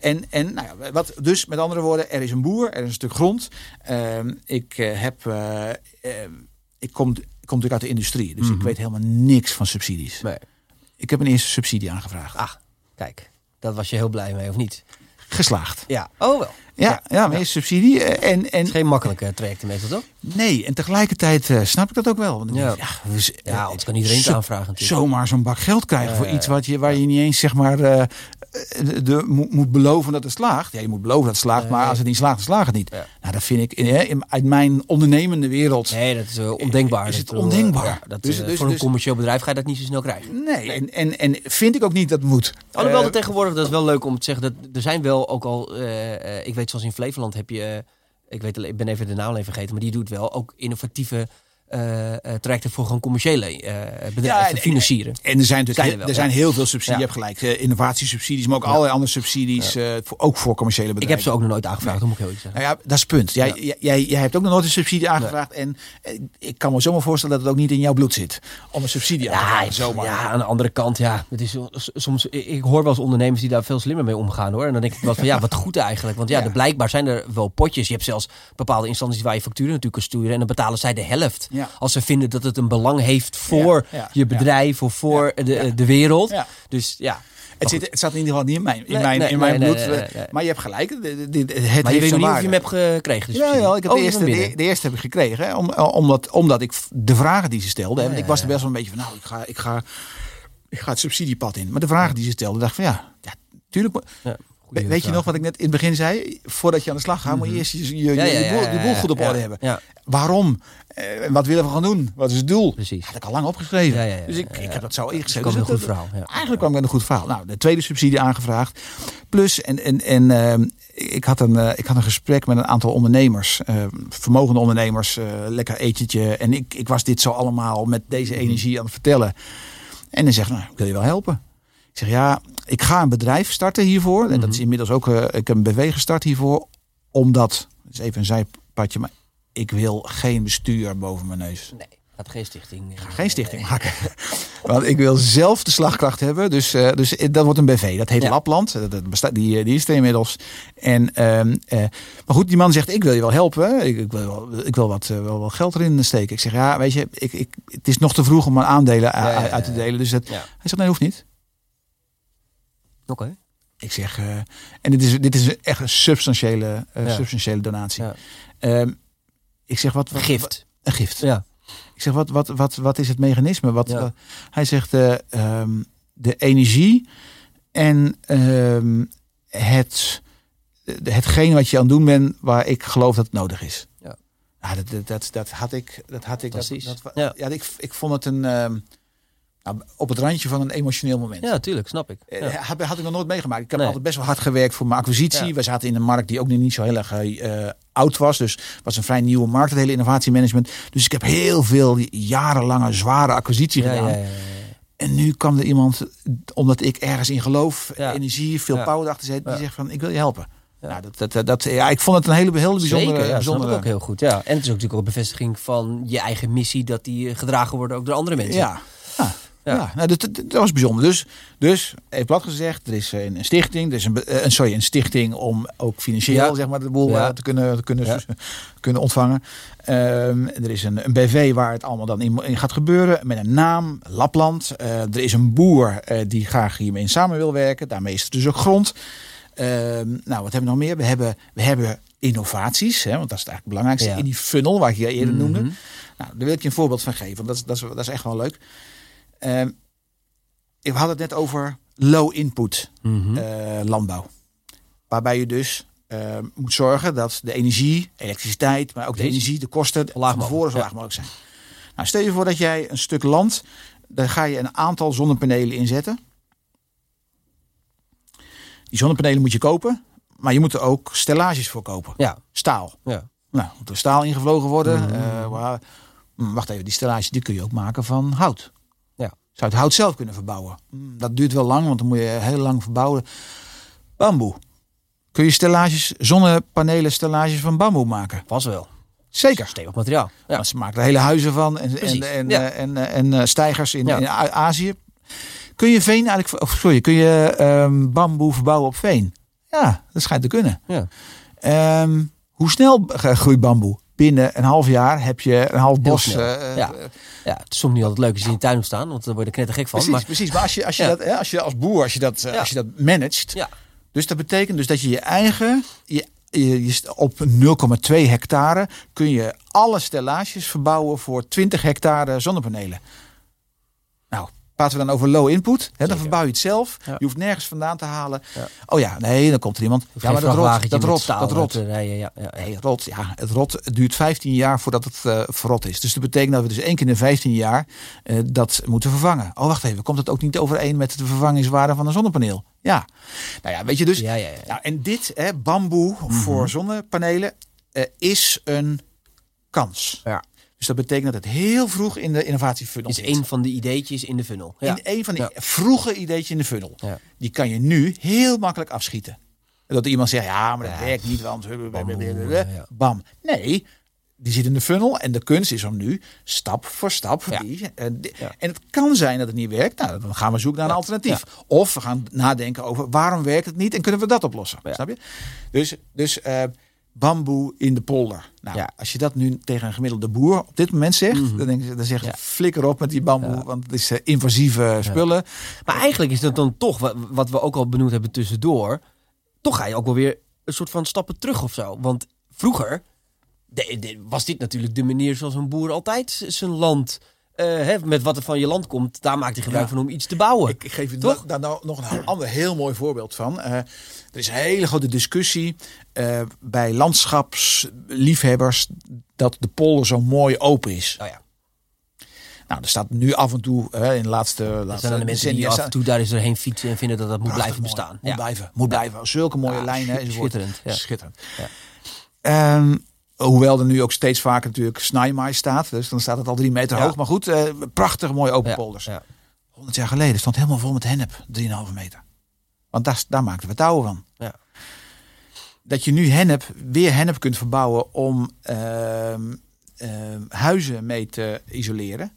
en, en nou ja, wat, dus met andere woorden, er is een boer, er is een stuk grond. Ehm, ik heb, eh, ehm, ik kom, ik kom natuurlijk uit de industrie, dus ik Mhm. weet helemaal niks van subsidies. Nee. Ik heb een eerste subsidie aangevraagd. Ah, kijk. Dat was je heel blij mee, of niet? Geslaagd. Ja. Oh wel. Ja, ja, subsidie. eh, En, en, is geen makkelijke trajecten meestal, toch? nee, en tegelijkertief eh, snap ik dat ook wel. Want Ja. ik, ja, eh, anders kan iedereen het zo- aanvragen natuurlijk. zomaar zo'n bak geld krijgen voor iets wat je, waar je niet eens zeg maar de, de- moet, moet beloven dat het slaagt. Ja, je moet beloven dat het slaagt, maar als het niet slaagt, dan slaagt het niet. Nou, dat vind ik in, in- uit mijn ondernemende wereld. Nee, dat is ondenkbaar. Is het ondenkbaar? dat, Dus- dus- voor een dus- commercieel bedrijf ga je dat niet zo snel krijgen. Nee, en, en, en vind ik ook niet dat het moet. Alhoewel er tegenwoordig, dat is wel leuk om te zeggen, dat er zijn wel ook al, ik weet zoals in Flevoland heb je, eh, ik, weet, ik ben even de naam even vergeten, maar die doet wel ook innovatieve eh, trajecten voor gewoon commerciële eh bedrijven Ja, te en- financieren. En er zijn natuurlijk er wel, er zijn heel veel subsidie. Ja. Je hebt gelijk, innovatiesubsidies, maar ook allerlei andere subsidies, voor, ook voor commerciële Ik bedrijven. heb ze ook nog nooit aangevraagd, dat moet ik heel iets zeggen. Nou ja, dat is het punt. Jij, jij, hebt ook nog nooit een subsidie aangevraagd. En ik kan me zomaar voorstellen dat het ook niet in jouw bloed zit. Om een subsidie aan te Ja, vragen. ik- Zomaar. ja, aan de andere kant, ja. Het is so- soms, ik ik hoor wel eens ondernemers die daar veel slimmer mee omgaan hoor. En dan denk ik wel van ja, wat goed eigenlijk. Want ja, er blijkbaar zijn er wel potjes. Je hebt zelfs bepaalde instanties waar je facturen natuurlijk kan sturen. En dan betalen zij de helft. Ja. Als ze vinden dat het een belang heeft voor Ja, je bedrijf of voor de, de wereld. Dus ja. Het, zit, het staat in ieder geval niet in mijn, in Nee, mijn, nee, in mijn nee, bloed. eh. Maar je hebt gelijk. Het, het, Maar je weet niet of je hem hebt gekregen. Dus Ja, ja, ik heb Oh, de, eerste, de, eerste heb ik gekregen. Hè, om, omdat, omdat ik de vragen die ze stelde. hè, want Ja, ik was er best wel een beetje van. Nou, ik ga, ik ga, ik ga het subsidiepad in. Maar de vragen die ze stelde, dacht ik van ja, ja tuurlijk. Weet je nog wat ik net in het begin zei? Voordat je aan de slag gaat, moet je eerst je, je, boel, je boel goed op orde hebben. Waarom? En wat willen we gaan doen? Wat is het doel? Precies. Had ik al lang opgeschreven. dus ik, ik heb dat zo ingeschreven. Dus een goed verhaal. Eigenlijk kwam ik met een goed verhaal. Nou, de tweede subsidie aangevraagd. Plus, en, en, en uh, ik, had een, uh, ik had een gesprek met een aantal ondernemers. Uh, vermogende ondernemers. lekker etentje. En ik, ik was dit zo allemaal met deze mhm. energie aan het vertellen. En dan zegt, nou, wil je wel helpen? Ik zeg, ja, ik ga een bedrijf starten hiervoor. En dat is mhm. inmiddels ook, ik heb een BV gestart hiervoor. Omdat, dat is even een zijpadje, maar ik wil geen bestuur boven mijn neus. Nee. Gaat geen stichting. Ik ga geen stichting maken. Want ik wil zelf de slagkracht hebben. Dus, uh, dus dat wordt een BV. Dat heet Lapland. Dat, bestaat, die, die is er inmiddels. En, uh, uh, maar goed, die man zegt: Ik wil je wel helpen. Ik, ik wil, ik wil wat, wel, wel geld erin steken. Ik zeg: Ja, weet je, ik, ik, het is nog te vroeg om mijn aandelen uit te delen. Dus dat, hij zegt: Nee, hoeft niet. Oké. Ik zeg: En dit is, dit is echt een substantiële, substantiële donatie. Ehm, ik zeg: Wat. wat gift. Een gift. Ja. Ik zeg, wat, wat, wat, wat is het mechanisme? Wat, hij zegt, uh, um, de energie en um, het, hetgeen wat je aan het doen bent waar ik geloof dat het nodig is. Ja. Dat, dat, dat, dat had ik. Dat had ik. Dat, dat, ja. ja, ik, ik vond het een. Nou, op het randje van een emotioneel moment. Ja, tuurlijk, snap ik. Ja. Had, had ik nog nooit meegemaakt. Ik heb altijd best wel hard gewerkt voor mijn acquisitie. We zaten in een markt die ook niet zo heel erg uh, oud was. Dus was een vrij nieuwe markt, het hele innovatiemanagement. Dus ik heb heel veel jarenlange zware acquisitie gedaan. En nu kwam er iemand, omdat ik ergens in geloof, energie, veel power achter zet, die zegt van ik wil je helpen. Ja. Nou, dat, dat, dat, ja, ik vond het een hele, hele bijzondere... Zeker, ja, bijzondere... ook heel goed. Ja. En het is ook natuurlijk ook een bevestiging van je eigen missie... dat die gedragen worden ook door andere mensen. Ja, ja. Ja, nou, dat, dat, was bijzonder. Dus, dus even plat gezegd, er is een, een stichting, er is een, een, sorry, een stichting om ook financieel zeg maar, de boel ja. te kunnen, te kunnen, kunnen ontvangen. Um, er is een, een BV waar het allemaal dan in, in, gaat gebeuren, met een naam, Lapland. Uh, er is een boer uh, die graag hiermee samen wil werken, daarmee is het dus ook grond. Um, nou, wat hebben we nog meer? We hebben, we hebben innovaties, hè, want dat is het eigenlijk het belangrijkste, in die funnel waar ik je eerder mm -hmm. noemde. Nou, daar wil ik je een voorbeeld van geven, want dat dat is, dat is echt wel leuk. Uh, we hadden het net over low input mm uh, landbouw. Waarbij je dus uh, moet zorgen dat de energie, elektriciteit, maar ook de energie, de kosten laag tevoren zo laag mogelijk zijn. Nou, stel je voor dat jij een stuk land, daar ga je een aantal zonnepanelen inzetten. Die zonnepanelen moet je kopen, maar je moet er ook stellages voor kopen. Ja. Staal. Ja. Nou, moet er staal ingevlogen worden. Mm uh, wacht even, die stellages die kun je ook maken van hout zou het hout zelf kunnen verbouwen. Hmm, dat duurt wel lang, want dan moet je heel lang verbouwen. Bamboe. Kun je stellages, zonnepanelen stellages van bamboe maken? Pas wel. Zeker. Stevig materiaal. Ja. ze maken er hele huizen van en, en, en, en, en, en, uh, stijgers in, in Azië. Kun je veen eigenlijk, of sorry, kun je um, bamboe verbouwen op veen? Ja, dat schijnt te kunnen. Ja. Um, hoe snel groeit bamboe? Binnen een half jaar heb je een half bos. Uh, ja. ja, het is soms niet altijd leuk als je in de tuin moet staan, want dan word je knettergek van. Precies, maar, precies. Maar als je, als je, dat, als je als boer, als je dat, als je dat managt, ja. dus dat betekent dus dat je je eigen, je, je, je op 0,2 hectare kun je alle stellages verbouwen voor 20 hectare zonnepanelen. Praten we dan over low input, hè, dan verbouw je het zelf. Je hoeft nergens vandaan te halen. Ja. Oh ja, nee, dan komt er iemand. Ja, maar dat rot, dat rot, dat rot. Rijden, ja, ja. Nee, het rot, ja, het rot het duurt 15 jaar voordat het uh, verrot is. Dus dat betekent dat we dus één keer in de 15 jaar uh, dat moeten vervangen. Oh, wacht even, komt het ook niet overeen met de vervangingswaarde van een zonnepaneel? Ja. Nou ja, weet je dus. Ja, ja, ja. Nou, en dit, hè, bamboe mm -hmm. voor zonnepanelen, uh, is een kans. Ja. Dus dat betekent dat het heel vroeg in de innovatiefunnel is zit. een van de ideetjes in de funnel. Ja. In een van ja. vroege ideetjes in de funnel. Ja. Die kan je nu heel makkelijk afschieten. En dat iemand zegt, ja, maar dat werkt niet, want... Bam. Nee, die zit in de funnel. En de kunst is om nu stap voor stap. Die, en, en het kan zijn dat het niet werkt. Nou, dan gaan we zoeken naar een alternatief. Of we gaan nadenken over waarom werkt het niet en kunnen we dat oplossen. Snap je? Dus, dus uh, bamboe in de polder. Nou, ja. als je dat nu tegen een gemiddelde boer op dit moment zegt, mm -hmm. dan, denk je, dan zeg je ja. flikker op met die bamboe, ja. want het is uh, invasieve spullen. Maar eigenlijk is dat dan toch, wat, wat we ook al benoemd hebben tussendoor, toch ga je ook wel weer een soort van stappen terug of zo. Want vroeger de, de, was dit natuurlijk de manier zoals een boer altijd zijn land hè, met wat er van je land komt, daar maakt hij gebruik van om iets te bouwen. Ik, ik geef je Toch? daar nou nog een ander heel mooi voorbeeld van. er is een hele grote discussie bij landschapsliefhebbers dat de polder zo mooi open is. Oh ja. Nou, er staat nu af en toe hè, in de laatste, laatste zijn de mensen die af en toe daar eens doorheen fietsen en vinden dat dat moet blijven bestaan. Moet blijven, moet blijven. Zulke mooie lijnen. Schitterend. Ja. Schitterend. Ehm, hoewel er nu ook steeds vaker natuurlijk Snijmaai staat. Dus dan staat het al drie meter hoog. Maar goed, uh, prachtig mooie open polders. 100 jaar geleden stond helemaal vol met hennep. 3,5 meter. Want daar, daar maakten we touwen van. Ja. Dat je nu hennep, weer hennep kunt verbouwen om uh, huizen mee te isoleren.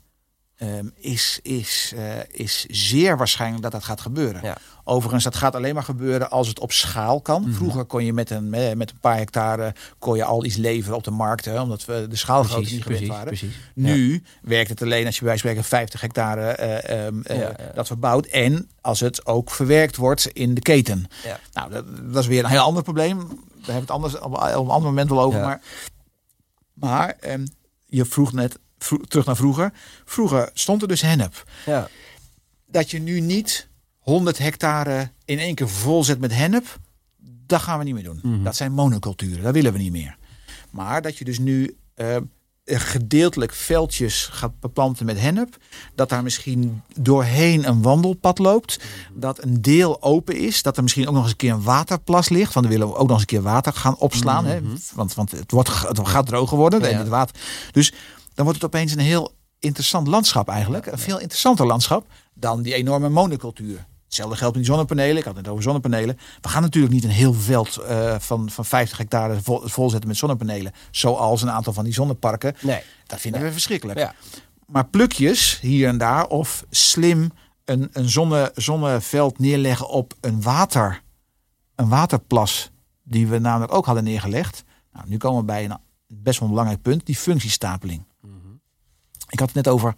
Ehm, is, is, uh, is zeer waarschijnlijk dat dat gaat gebeuren. Ja. Overigens, dat gaat alleen maar gebeuren als het op schaal kan. Mhm. Vroeger kon je met een, met een paar hectare kon je al iets leveren op de markt, hè, omdat we de schaalgrootte niet gewend waren. Precies. Nu werkt het alleen als je bij spreken 50 hectare uh, um, uh, ja, dat verbouwt en als het ook verwerkt wordt in de keten. Nou, dat, dat, is weer een heel ander probleem. Daar hebben we het anders op, op een ander moment wel over. Maar, maar um, je vroeg net terug naar vroeger. Vroeger stond er dus hennep. Ja. Dat je nu niet 100 hectare in één keer vol zet met hennep, dat gaan we niet meer doen. Mhm. Dat zijn monoculturen, dat willen we niet meer. Maar dat je dus nu uh, gedeeltelijk veldjes gaat beplanten met hennep. Dat daar misschien doorheen een wandelpad loopt. Mhm. Dat een deel open is. Dat er misschien ook nog eens een keer een waterplas ligt. Want dan willen we ook nog eens een keer water gaan opslaan. hè? Mhm. Want, want het, wordt, het gaat droger worden. En het water. Dus dan wordt het opeens een heel interessant landschap eigenlijk. Een veel interessanter landschap dan die enorme monocultuur. Hetzelfde geldt met die zonnepanelen. Ik had het over zonnepanelen. We gaan natuurlijk niet een heel veld uh, van, van 50 hectare vol, volzetten met zonnepanelen. Zoals een aantal van die zonneparken. Nee. Dat vinden nee. we verschrikkelijk. Ja. Maar plukjes hier en daar of slim een, een zonne, zonneveld neerleggen op een water. Een waterplas. Die we namelijk ook hadden neergelegd. Nou, nu komen we bij een best wel een belangrijk punt. Die functiestapeling. Ik had het net over,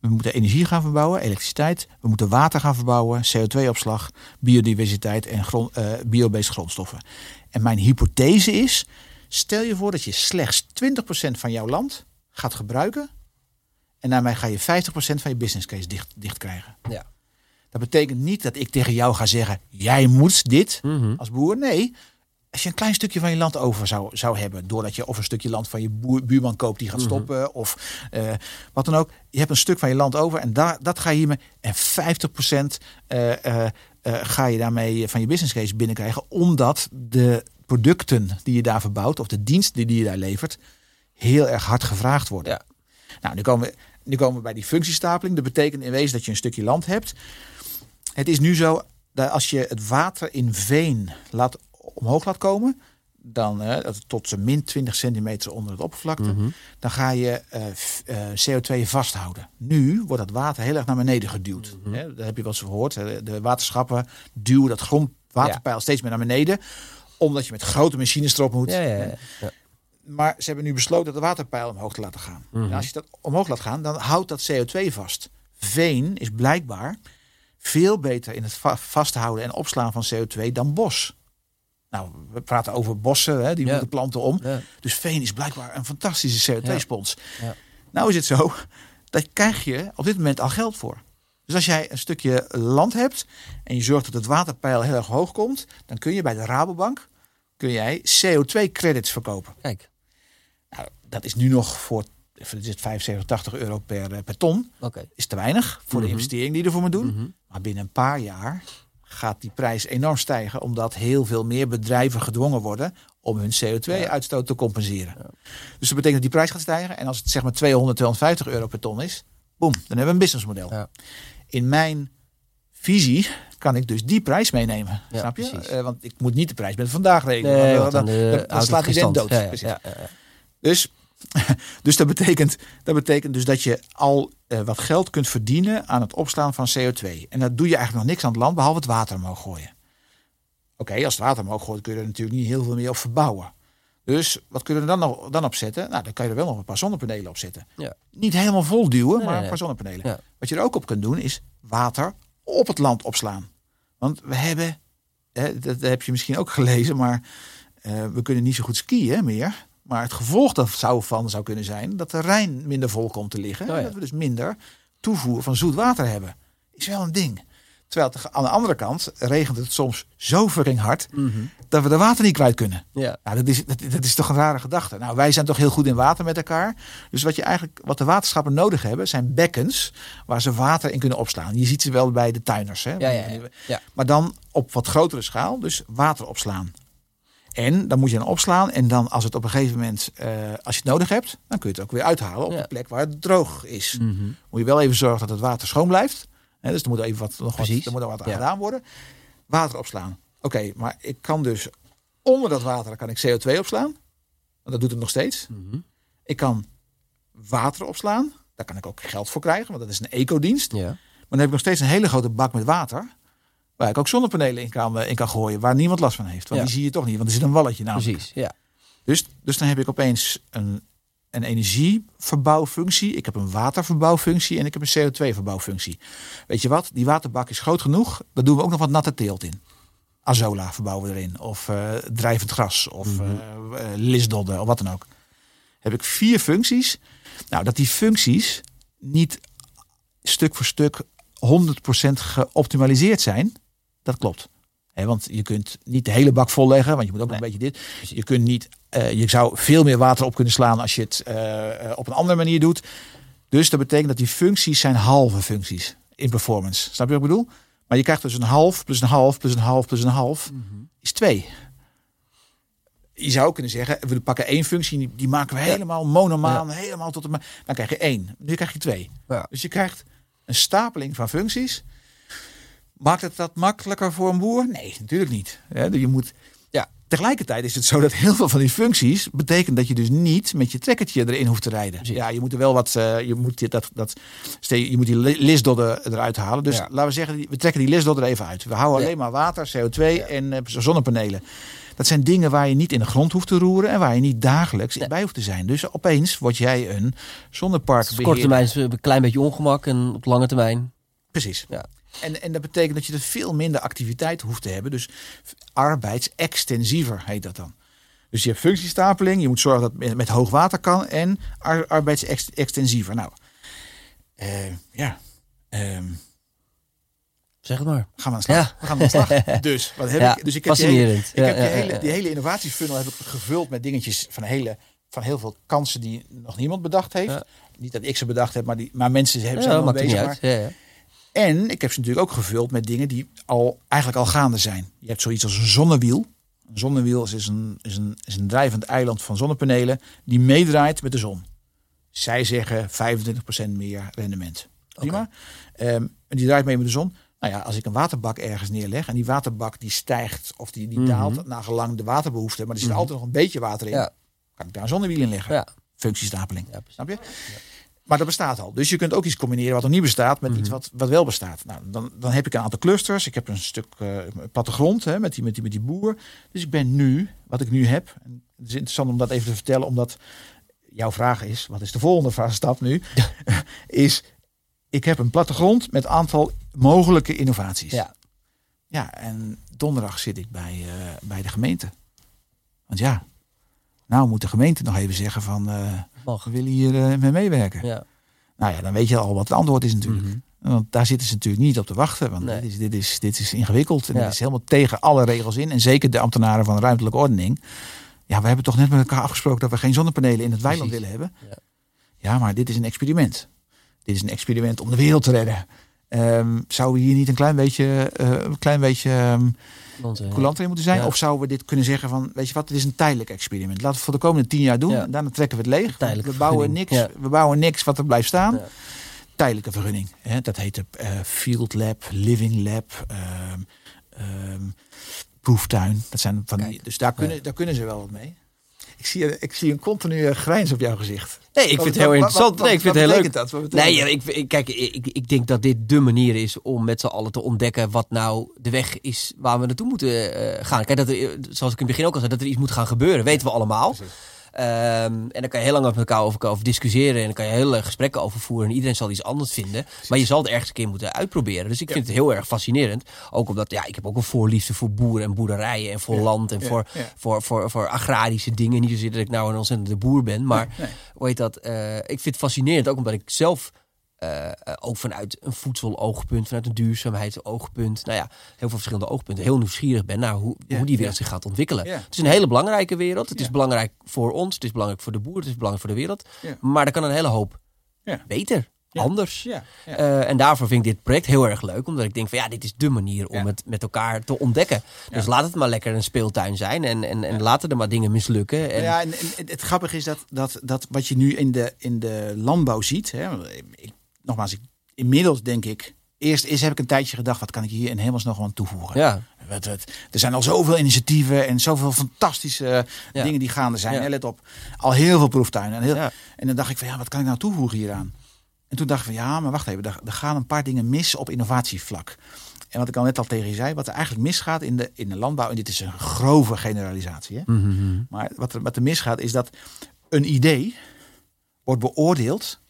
we moeten energie gaan verbouwen, elektriciteit. We moeten water gaan verbouwen, CO2-opslag, biodiversiteit en grond, uh, biobased grondstoffen. En mijn hypothese is, stel je voor dat je slechts 20% van jouw land gaat gebruiken. En daarmee ga je 50% van je business case dicht, dicht krijgen. Ja. Dat betekent niet dat ik tegen jou ga zeggen, jij moet dit mm -hmm. als boer. Nee, als je een klein stukje van je land over zou, zou hebben, doordat je of een stukje land van je boer, buurman koopt die gaat stoppen, mm -hmm. of uh, wat dan ook. Je hebt een stuk van je land over en daar, dat ga je hiermee. En 50% uh, uh, ga je daarmee van je business case binnenkrijgen, omdat de producten die je daar verbouwt, of de diensten die je daar levert, heel erg hard gevraagd worden. Ja. Nou, nu komen, we, nu komen we bij die functiestapeling. Dat betekent in wezen dat je een stukje land hebt. Het is nu zo dat als je het water in veen laat omhoog laat komen, dan uh, tot min 20 centimeter onder het oppervlakte, Mhm. mm -hmm. dan ga je uh, uh, CO2 vasthouden. Nu wordt dat water heel erg naar beneden geduwd. Mm -hmm. Dat heb je wel eens gehoord. De waterschappen duwen dat grondwaterpeil ja. steeds meer naar beneden, omdat je met grote machines erop moet. Ja, ja. Maar ze hebben nu besloten dat de waterpeil omhoog te laten gaan. Mhm. En als je dat omhoog laat gaan, dan houdt dat CO2 vast. Veen is blijkbaar veel beter in het va vasthouden en opslaan van CO2 dan bos. Nou, we praten over bossen, hè, die Ja. moeten planten om. Ja. Dus veen is blijkbaar een fantastische CO2-spons. Ja. Nou is het zo, daar krijg je op dit moment al geld voor. Dus als jij een stukje land hebt en je zorgt dat het waterpeil heel erg hoog komt, dan kun je bij de Rabobank kun jij CO2-credits verkopen. Kijk, Nou, dat is nu nog voor dit is 75, 80 euro per, eh, per ton. oké. Is te weinig voor Mhm. de investering die je ervoor moet doen. Mhm. Maar binnen een paar jaar gaat die prijs enorm stijgen, omdat heel veel meer bedrijven gedwongen worden om hun CO2-uitstoot te compenseren. Dus dat betekent dat die prijs gaat stijgen. En als het zeg maar 200, 250 euro per ton is, boem, dan hebben we een businessmodel. Ja. In mijn visie kan ik dus die prijs meenemen. Ja, snap je? Eh, want ik moet niet de prijs met vandaag rekenen. Nee, want dan, dan, dan, eh, dan houdt slaat iedereen dood. Dus, dus dat, betekent, dat betekent dus dat je al eh, wat geld kunt verdienen aan het opslaan van CO2. En dat doe je eigenlijk nog niks aan het land, behalve het water omhoog gooien. Oké, als het water omhoog gooit, kun je er natuurlijk niet heel veel meer op verbouwen. Dus wat kunnen we dan, nog, dan op zetten? Nou, dan kan je er wel nog een paar zonnepanelen op zetten. Ja. Niet helemaal vol duwen, Nee, maar een nee. paar zonnepanelen. Ja. Wat je er ook op kunt doen, is water op het land opslaan. Want we hebben, hè, dat heb je misschien ook gelezen, maar eh, we kunnen niet zo goed skiën meer. Maar het gevolg daarvan zou kunnen zijn dat de Rijn minder vol komt te liggen. Oh ja. En dat we dus minder toevoer van zoet water hebben. Is wel een ding. Terwijl het, aan de andere kant regent het soms zo fucking hard dat we de water niet kwijt kunnen. Ja. Nou, dat, is, dat, dat is toch een rare gedachte. Nou, wij zijn toch heel goed in water met elkaar. Dus wat, je eigenlijk, wat de waterschappen nodig hebben, zijn bekkens waar ze water in kunnen opslaan. Je ziet ze wel bij de tuiners. Hè? Ja. Ja. Maar dan op wat grotere schaal, dus water opslaan. En dan moet je dan opslaan. En dan als het op een gegeven moment, eh, als je het nodig hebt, dan kun je het ook weer uithalen op Ja. de plek waar het droog is. Mhm. Moet je wel even zorgen dat het water schoon blijft. Hè, dus er moet even wat, nog wat, er moet er wat aan Ja. gedaan worden. Water opslaan. Oké, maar ik kan dus onder dat water kan ik CO2 opslaan. Want dat doet het nog steeds. Mhm. Ik kan water opslaan. Daar kan ik ook geld voor krijgen, want dat is een ecodienst. Ja. Maar dan heb ik nog steeds een hele grote bak met water. Waar ik ook zonnepanelen in kan, eh, in kan gooien. Waar niemand last van heeft. Want Ja. die zie je toch niet. Want er zit een walletje namelijk. Precies. Ja. Dus, dus dan heb ik opeens een, een energieverbouwfunctie. Ik heb een waterverbouwfunctie. En ik heb een CO2-verbouwfunctie. Weet je wat? Die waterbak is groot genoeg. Daar doen we ook nog wat natte teelt in. Azola verbouwen we erin. Of eh, drijvend gras. Of eh, lisdodden. Of wat dan ook. Heb ik vier functies. Nou, dat die functies niet stuk voor stuk 100% geoptimaliseerd zijn. Dat klopt. Hè, want je kunt niet de hele bak volleggen, want je moet ook nog een beetje dit. Je kunt niet, eh, je zou veel meer water op kunnen slaan als je het eh, eh, op een andere manier doet. Dus dat betekent dat die functies zijn halve functies in performance. Snap je wat ik bedoel? Maar je krijgt dus een half, plus een half, plus een half, plus een half, is twee. Je zou kunnen zeggen, we pakken één functie, die- maken we helemaal monomaan, helemaal tot de. Dan krijg je één. Nu krijg je twee. Ja. Dus je krijgt een stapeling van functies. Maakt het dat makkelijker voor een boer? Nee, natuurlijk niet. Hè, Je moet, Ja. Tegelijkertijd is het zo dat heel veel van die functies betekent dat je dus niet met je trekkertje erin hoeft te rijden. Ja, je moet er wel wat, eh, je moet dat, dat, je moet die li- lisdodden eruit halen. Dus Ja. laten we zeggen, we trekken die lisdodden er even uit. We houden Ja. alleen maar water, CO2 en eh, zonnepanelen. Dat zijn dingen waar je niet in de grond hoeft te roeren en waar je niet dagelijks Nee. bij hoeft te zijn. Dus opeens word jij een zonnepark. Op korte termijn is een klein beetje ongemak en op lange termijn. Precies. Ja. En, en dat betekent dat je er veel minder activiteit hoeft te hebben. Dus arbeidsextensiever heet dat dan. Dus je hebt functiestapeling, je moet zorgen dat het met, hoog water kan en ar, arbeidsextensiever. Nou, eh, ja, ehm, Zeg het maar. gaan we aan de slag. Ja. We gaan aan de slag. Dus, wat heb Ja, ik? Dus ik heb, die hele, heb die, hele, ja. die hele innovatiefunnel heb ik gevuld met dingetjes van, hele, van heel veel kansen die nog niemand bedacht heeft. Niet dat ik ze bedacht heb, maar, die, maar mensen hebben het niet bezig. uit. maar- Ja, ja. En ik heb ze natuurlijk ook gevuld met dingen die al eigenlijk al gaande zijn. Je hebt zoiets als een zonnewiel. Een zonnewiel is een, is een, is een drijvend eiland van zonnepanelen die meedraait met de zon. Zij zeggen 25% meer rendement. Prima. Ehm, en die draait mee met de zon. Nou ja, als ik een waterbak ergens neerleg en die waterbak die stijgt of die, die daalt naar gelang de waterbehoefte, maar er zit altijd nog een beetje water in, Mhm. Ja. kan ik daar een zonnewiel in leggen. Ja. Functiestapeling. Ja. Snap je? Maar dat bestaat al. Dus je kunt ook iets combineren wat nog niet bestaat met Mhm. iets wat, wat wel bestaat. Nou, dan, dan heb ik een aantal clusters. Ik heb een stuk eh, plattegrond hè, met, die, met, die, met die boer. Dus ik ben nu, wat ik nu heb. En het is interessant om dat even te vertellen, omdat jouw vraag is: wat is de volgende vraag- stap nu? is, ik heb een plattegrond met een aantal mogelijke innovaties. Ja. Ja, en donderdag zit ik bij, eh, bij de gemeente. Want ja, nou moet de gemeente nog even zeggen van eh, Mag. we willen hier eh, mee meewerken. Ja. Nou ja, dan weet je al wat het antwoord is natuurlijk. Mhm. Want daar zitten ze natuurlijk niet op te wachten. Want Nee. dit, is, dit, is, dit is ingewikkeld. En Ja. dit is helemaal tegen alle regels in. En zeker de ambtenaren van de ruimtelijke ordening. Ja, we hebben toch net met elkaar afgesproken dat we geen zonnepanelen in het weiland willen hebben. Ja. Ja, maar dit is een experiment. Dit is een experiment om de wereld te redden. Ehm, zouden we hier niet een klein beetje, eh, een klein beetje ehm, eh, coulanter in moeten zijn? Ja. Of zouden we dit kunnen zeggen van, weet je wat, dit is een tijdelijk experiment. Laten we het voor de komende tien jaar doen. Ja. Daarna trekken we het leeg. Tijdelijke we bouwen niks. Ja. we bouwen niks wat er blijft staan. Tijdelijke vergunning. Hè? Dat heet eh, Field Lab, Living Lab, ehm, ehm, proeftuin. Dat zijn van Kijk. dus daar kunnen, daar kunnen ze wel wat mee. Ik zie, ik zie een continue grijns op jouw gezicht. Nee, ik Wat- vind het heel wat- interessant. wat- nee, ik vind het heel leuk. dat? Nee, ja, ik, kijk, ik, ik denk dat dit de manier is om met z'n allen te ontdekken wat nou de weg is waar we naartoe moeten eh, gaan. Kijk, dat er, zoals ik in het begin ook al zei, dat er iets moet gaan gebeuren, weten we allemaal. Precies. Ehm, en dan kan je heel lang met elkaar over, over discussiëren. En dan kan je hele gesprekken over voeren. En iedereen zal iets anders vinden. Maar je zal het ergens een keer moeten uitproberen. Dus ik vind het heel erg fascinerend. Ook omdat, ja, ik heb ook een voorliefde voor boeren en boerderijen. En voor land en voor, Voor, voor, voor agrarische dingen. Niet zozeer dat ik nou een ontzettende boer ben. Maar hoe heet dat? Uh, ik vind het fascinerend. Ook omdat ik zelf uh, ook vanuit een voedseloogpunt, vanuit een duurzaamheidsoogpunt. Nou ja, heel veel verschillende oogpunten. Heel nieuwsgierig ben naar hoe, hoe die wereld zich gaat ontwikkelen. Het is een hele belangrijke wereld. Het is belangrijk voor ons. Het is belangrijk voor de boer. Het is belangrijk voor de wereld. Maar er kan een hele hoop beter. Anders. Uh, en daarvoor vind ik dit project heel erg leuk. Omdat ik denk van ja, dit is de manier om het met elkaar te ontdekken. Dus laat het maar lekker een speeltuin zijn. En, en, en laten er maar dingen mislukken. En... Ja, en, het grappige is dat, dat, dat wat je nu in de, in de landbouw ziet. Hè, ik nogmaals, ik, inmiddels denk ik, eerst, eerst heb ik een tijdje gedacht, wat kan ik hier in hemels nog aan toevoegen? Ja. Er zijn al zoveel initiatieven en zoveel fantastische dingen die gaande zijn. Ja. Let op, al heel veel proeftuinen. En, heel, en dan dacht ik van, ja, wat kan ik nou toevoegen hieraan? En toen dacht ik van, ja, maar wacht even, er, er gaan een paar dingen mis op innovatievlak. En wat ik al net al tegen je zei, wat er eigenlijk misgaat in de, in de landbouw, en dit is een grove generalisatie, hè? Mhm. maar wat er, wat er misgaat is dat een idee wordt beoordeeld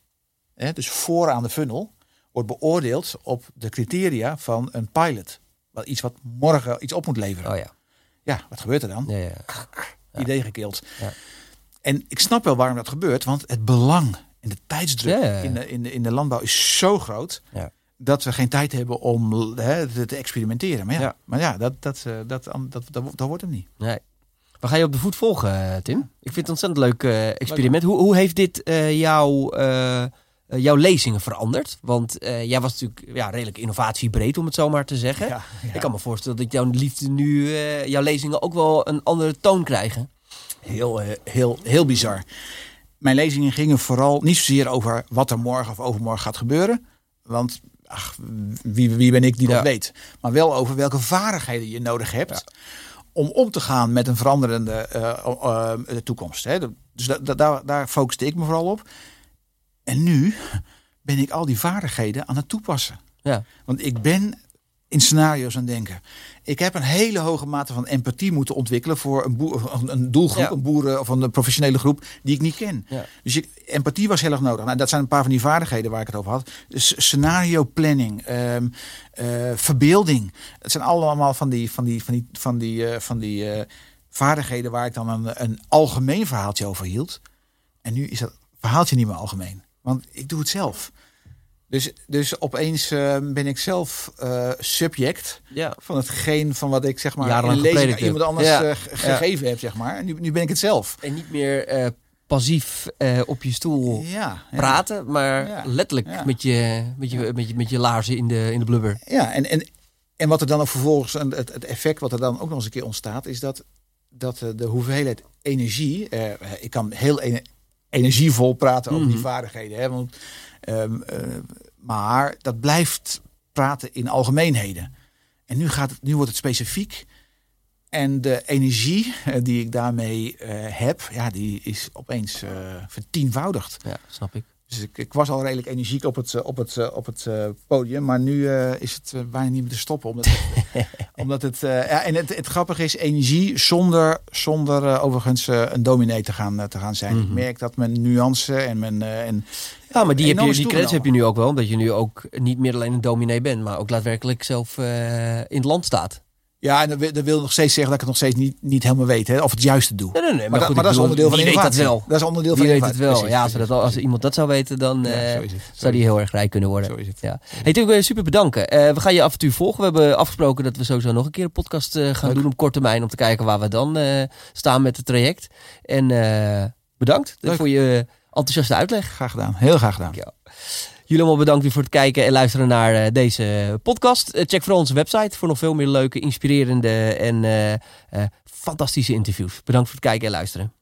hè, dus vooraan de funnel, wordt beoordeeld op de criteria van een pilot. Wat iets wat morgen iets op moet leveren. Oh ja. Ja, wat gebeurt er dan? Ja, ja. Idee gekild. Ja. En ik snap wel waarom dat gebeurt, want het belang en de tijdsdruk in, de, in, de, in de landbouw is zo groot. Dat we geen tijd hebben om hè, te, experimenteren. Maar ja, Maar ja dat, dat, eh, dat, dat, dat, dat, dat wordt hem niet. Nee. We gaan je op de voet volgen, eh, Tim. Ik vind het een ontzettend leuk uh, experiment. Hoe, hoe heeft dit uh, jou uh, jouw lezingen veranderd? Want uh, jij was natuurlijk ja, redelijk innovatiebreed, om het zo maar te zeggen. Ja, Ik kan me voorstellen dat jouw liefde nu, uh, jouw lezingen ook wel een andere toon krijgen. Heel, heel, heel bizar. Mijn lezingen gingen vooral niet zozeer over wat er morgen of overmorgen gaat gebeuren. Want ach, wie, wie ben ik die dat weet? Maar wel over welke vaardigheden je nodig hebt om om te gaan met een veranderende toekomst. Hè. Dus da, daar, daar focuste ik me vooral op. En nu ben ik al die vaardigheden aan het toepassen. Ja. Want ik ben in scenario's aan het denken. Ik heb een hele hoge mate van empathie moeten ontwikkelen voor een, boer, een doelgroep, een boeren of een professionele groep die ik niet ken. Ja. Dus ik, empathie was heel erg nodig. Nou, dat zijn een paar van die vaardigheden waar ik het over had. Dus scenario planning, um, uh, verbeelding. Het zijn allemaal van die, van die, van die, van die, uh, van die uh, vaardigheden waar ik dan een, een algemeen verhaaltje over hield. En nu is dat verhaaltje niet meer algemeen. Want ik doe het zelf. Dus, dus opeens uh, ben ik zelf uh, subject ja. van hetgeen van wat ik zeg maar in een lezing aan iemand anders ja. uh, gegeven ja. heb, zeg maar. En nu, nu ben ik het zelf. En niet meer passief op je stoel praten, maar letterlijk met, je, met, je, met, je, met je laarzen in de, in de blubber. Ja, en, en, en wat er dan ook vervolgens, het, het effect wat er dan ook nog eens een keer ontstaat, is dat, dat de hoeveelheid energie, ik kan heel energievol praten over die mhm. vaardigheden. Hè? Want, um, uh, maar dat blijft praten in algemeenheden. En nu, gaat het, nu wordt het specifiek. En de energie uh, die ik daarmee uh, heb, ja, die is opeens vertienvoudigd. Ja, snap ik. Dus ik, ik, was al redelijk energiek op het, op het, op het podium. Maar nu is het bijna niet meer te stoppen. Omdat het, omdat het, ja, en het, het grappige is, energie zonder, zonder overigens een dominee te gaan, te gaan zijn. Mm -hmm. Ik merk dat mijn nuance en mijn... en, ja, maar die, heb je, die credits heb je nu ook wel. Omdat je nu ook niet meer alleen een dominee bent. Maar ook daadwerkelijk zelf in het land staat. Ja, en dat, wil nog steeds zeggen dat ik het nog steeds niet, niet helemaal weet. Hè, of het juiste doe. Nee, nee, nee. Maar, maar, goed, maar dat is onderdeel van innovatie. weet dat wel. Dat is onderdeel van weet het wel. Precies, ja, als. Dat, als iemand dat zou weten, dan ja, uh, zou die heel erg rijk kunnen worden. Zo is het. Ja. Hey, Tim, super bedanken. Uh, we gaan je avontuur volgen. We hebben afgesproken dat we sowieso nog een keer een podcast uh, gaan Leuk. doen op korte termijn. Om te kijken waar we dan staan met het traject. En bedankt Leuk. voor je enthousiaste uitleg. Graag gedaan. Heel graag gedaan. Jullie allemaal bedankt voor het kijken en luisteren naar uh, deze podcast. Uh, check vooral onze website voor nog veel meer leuke, inspirerende en fantastische interviews. Bedankt voor het kijken en luisteren.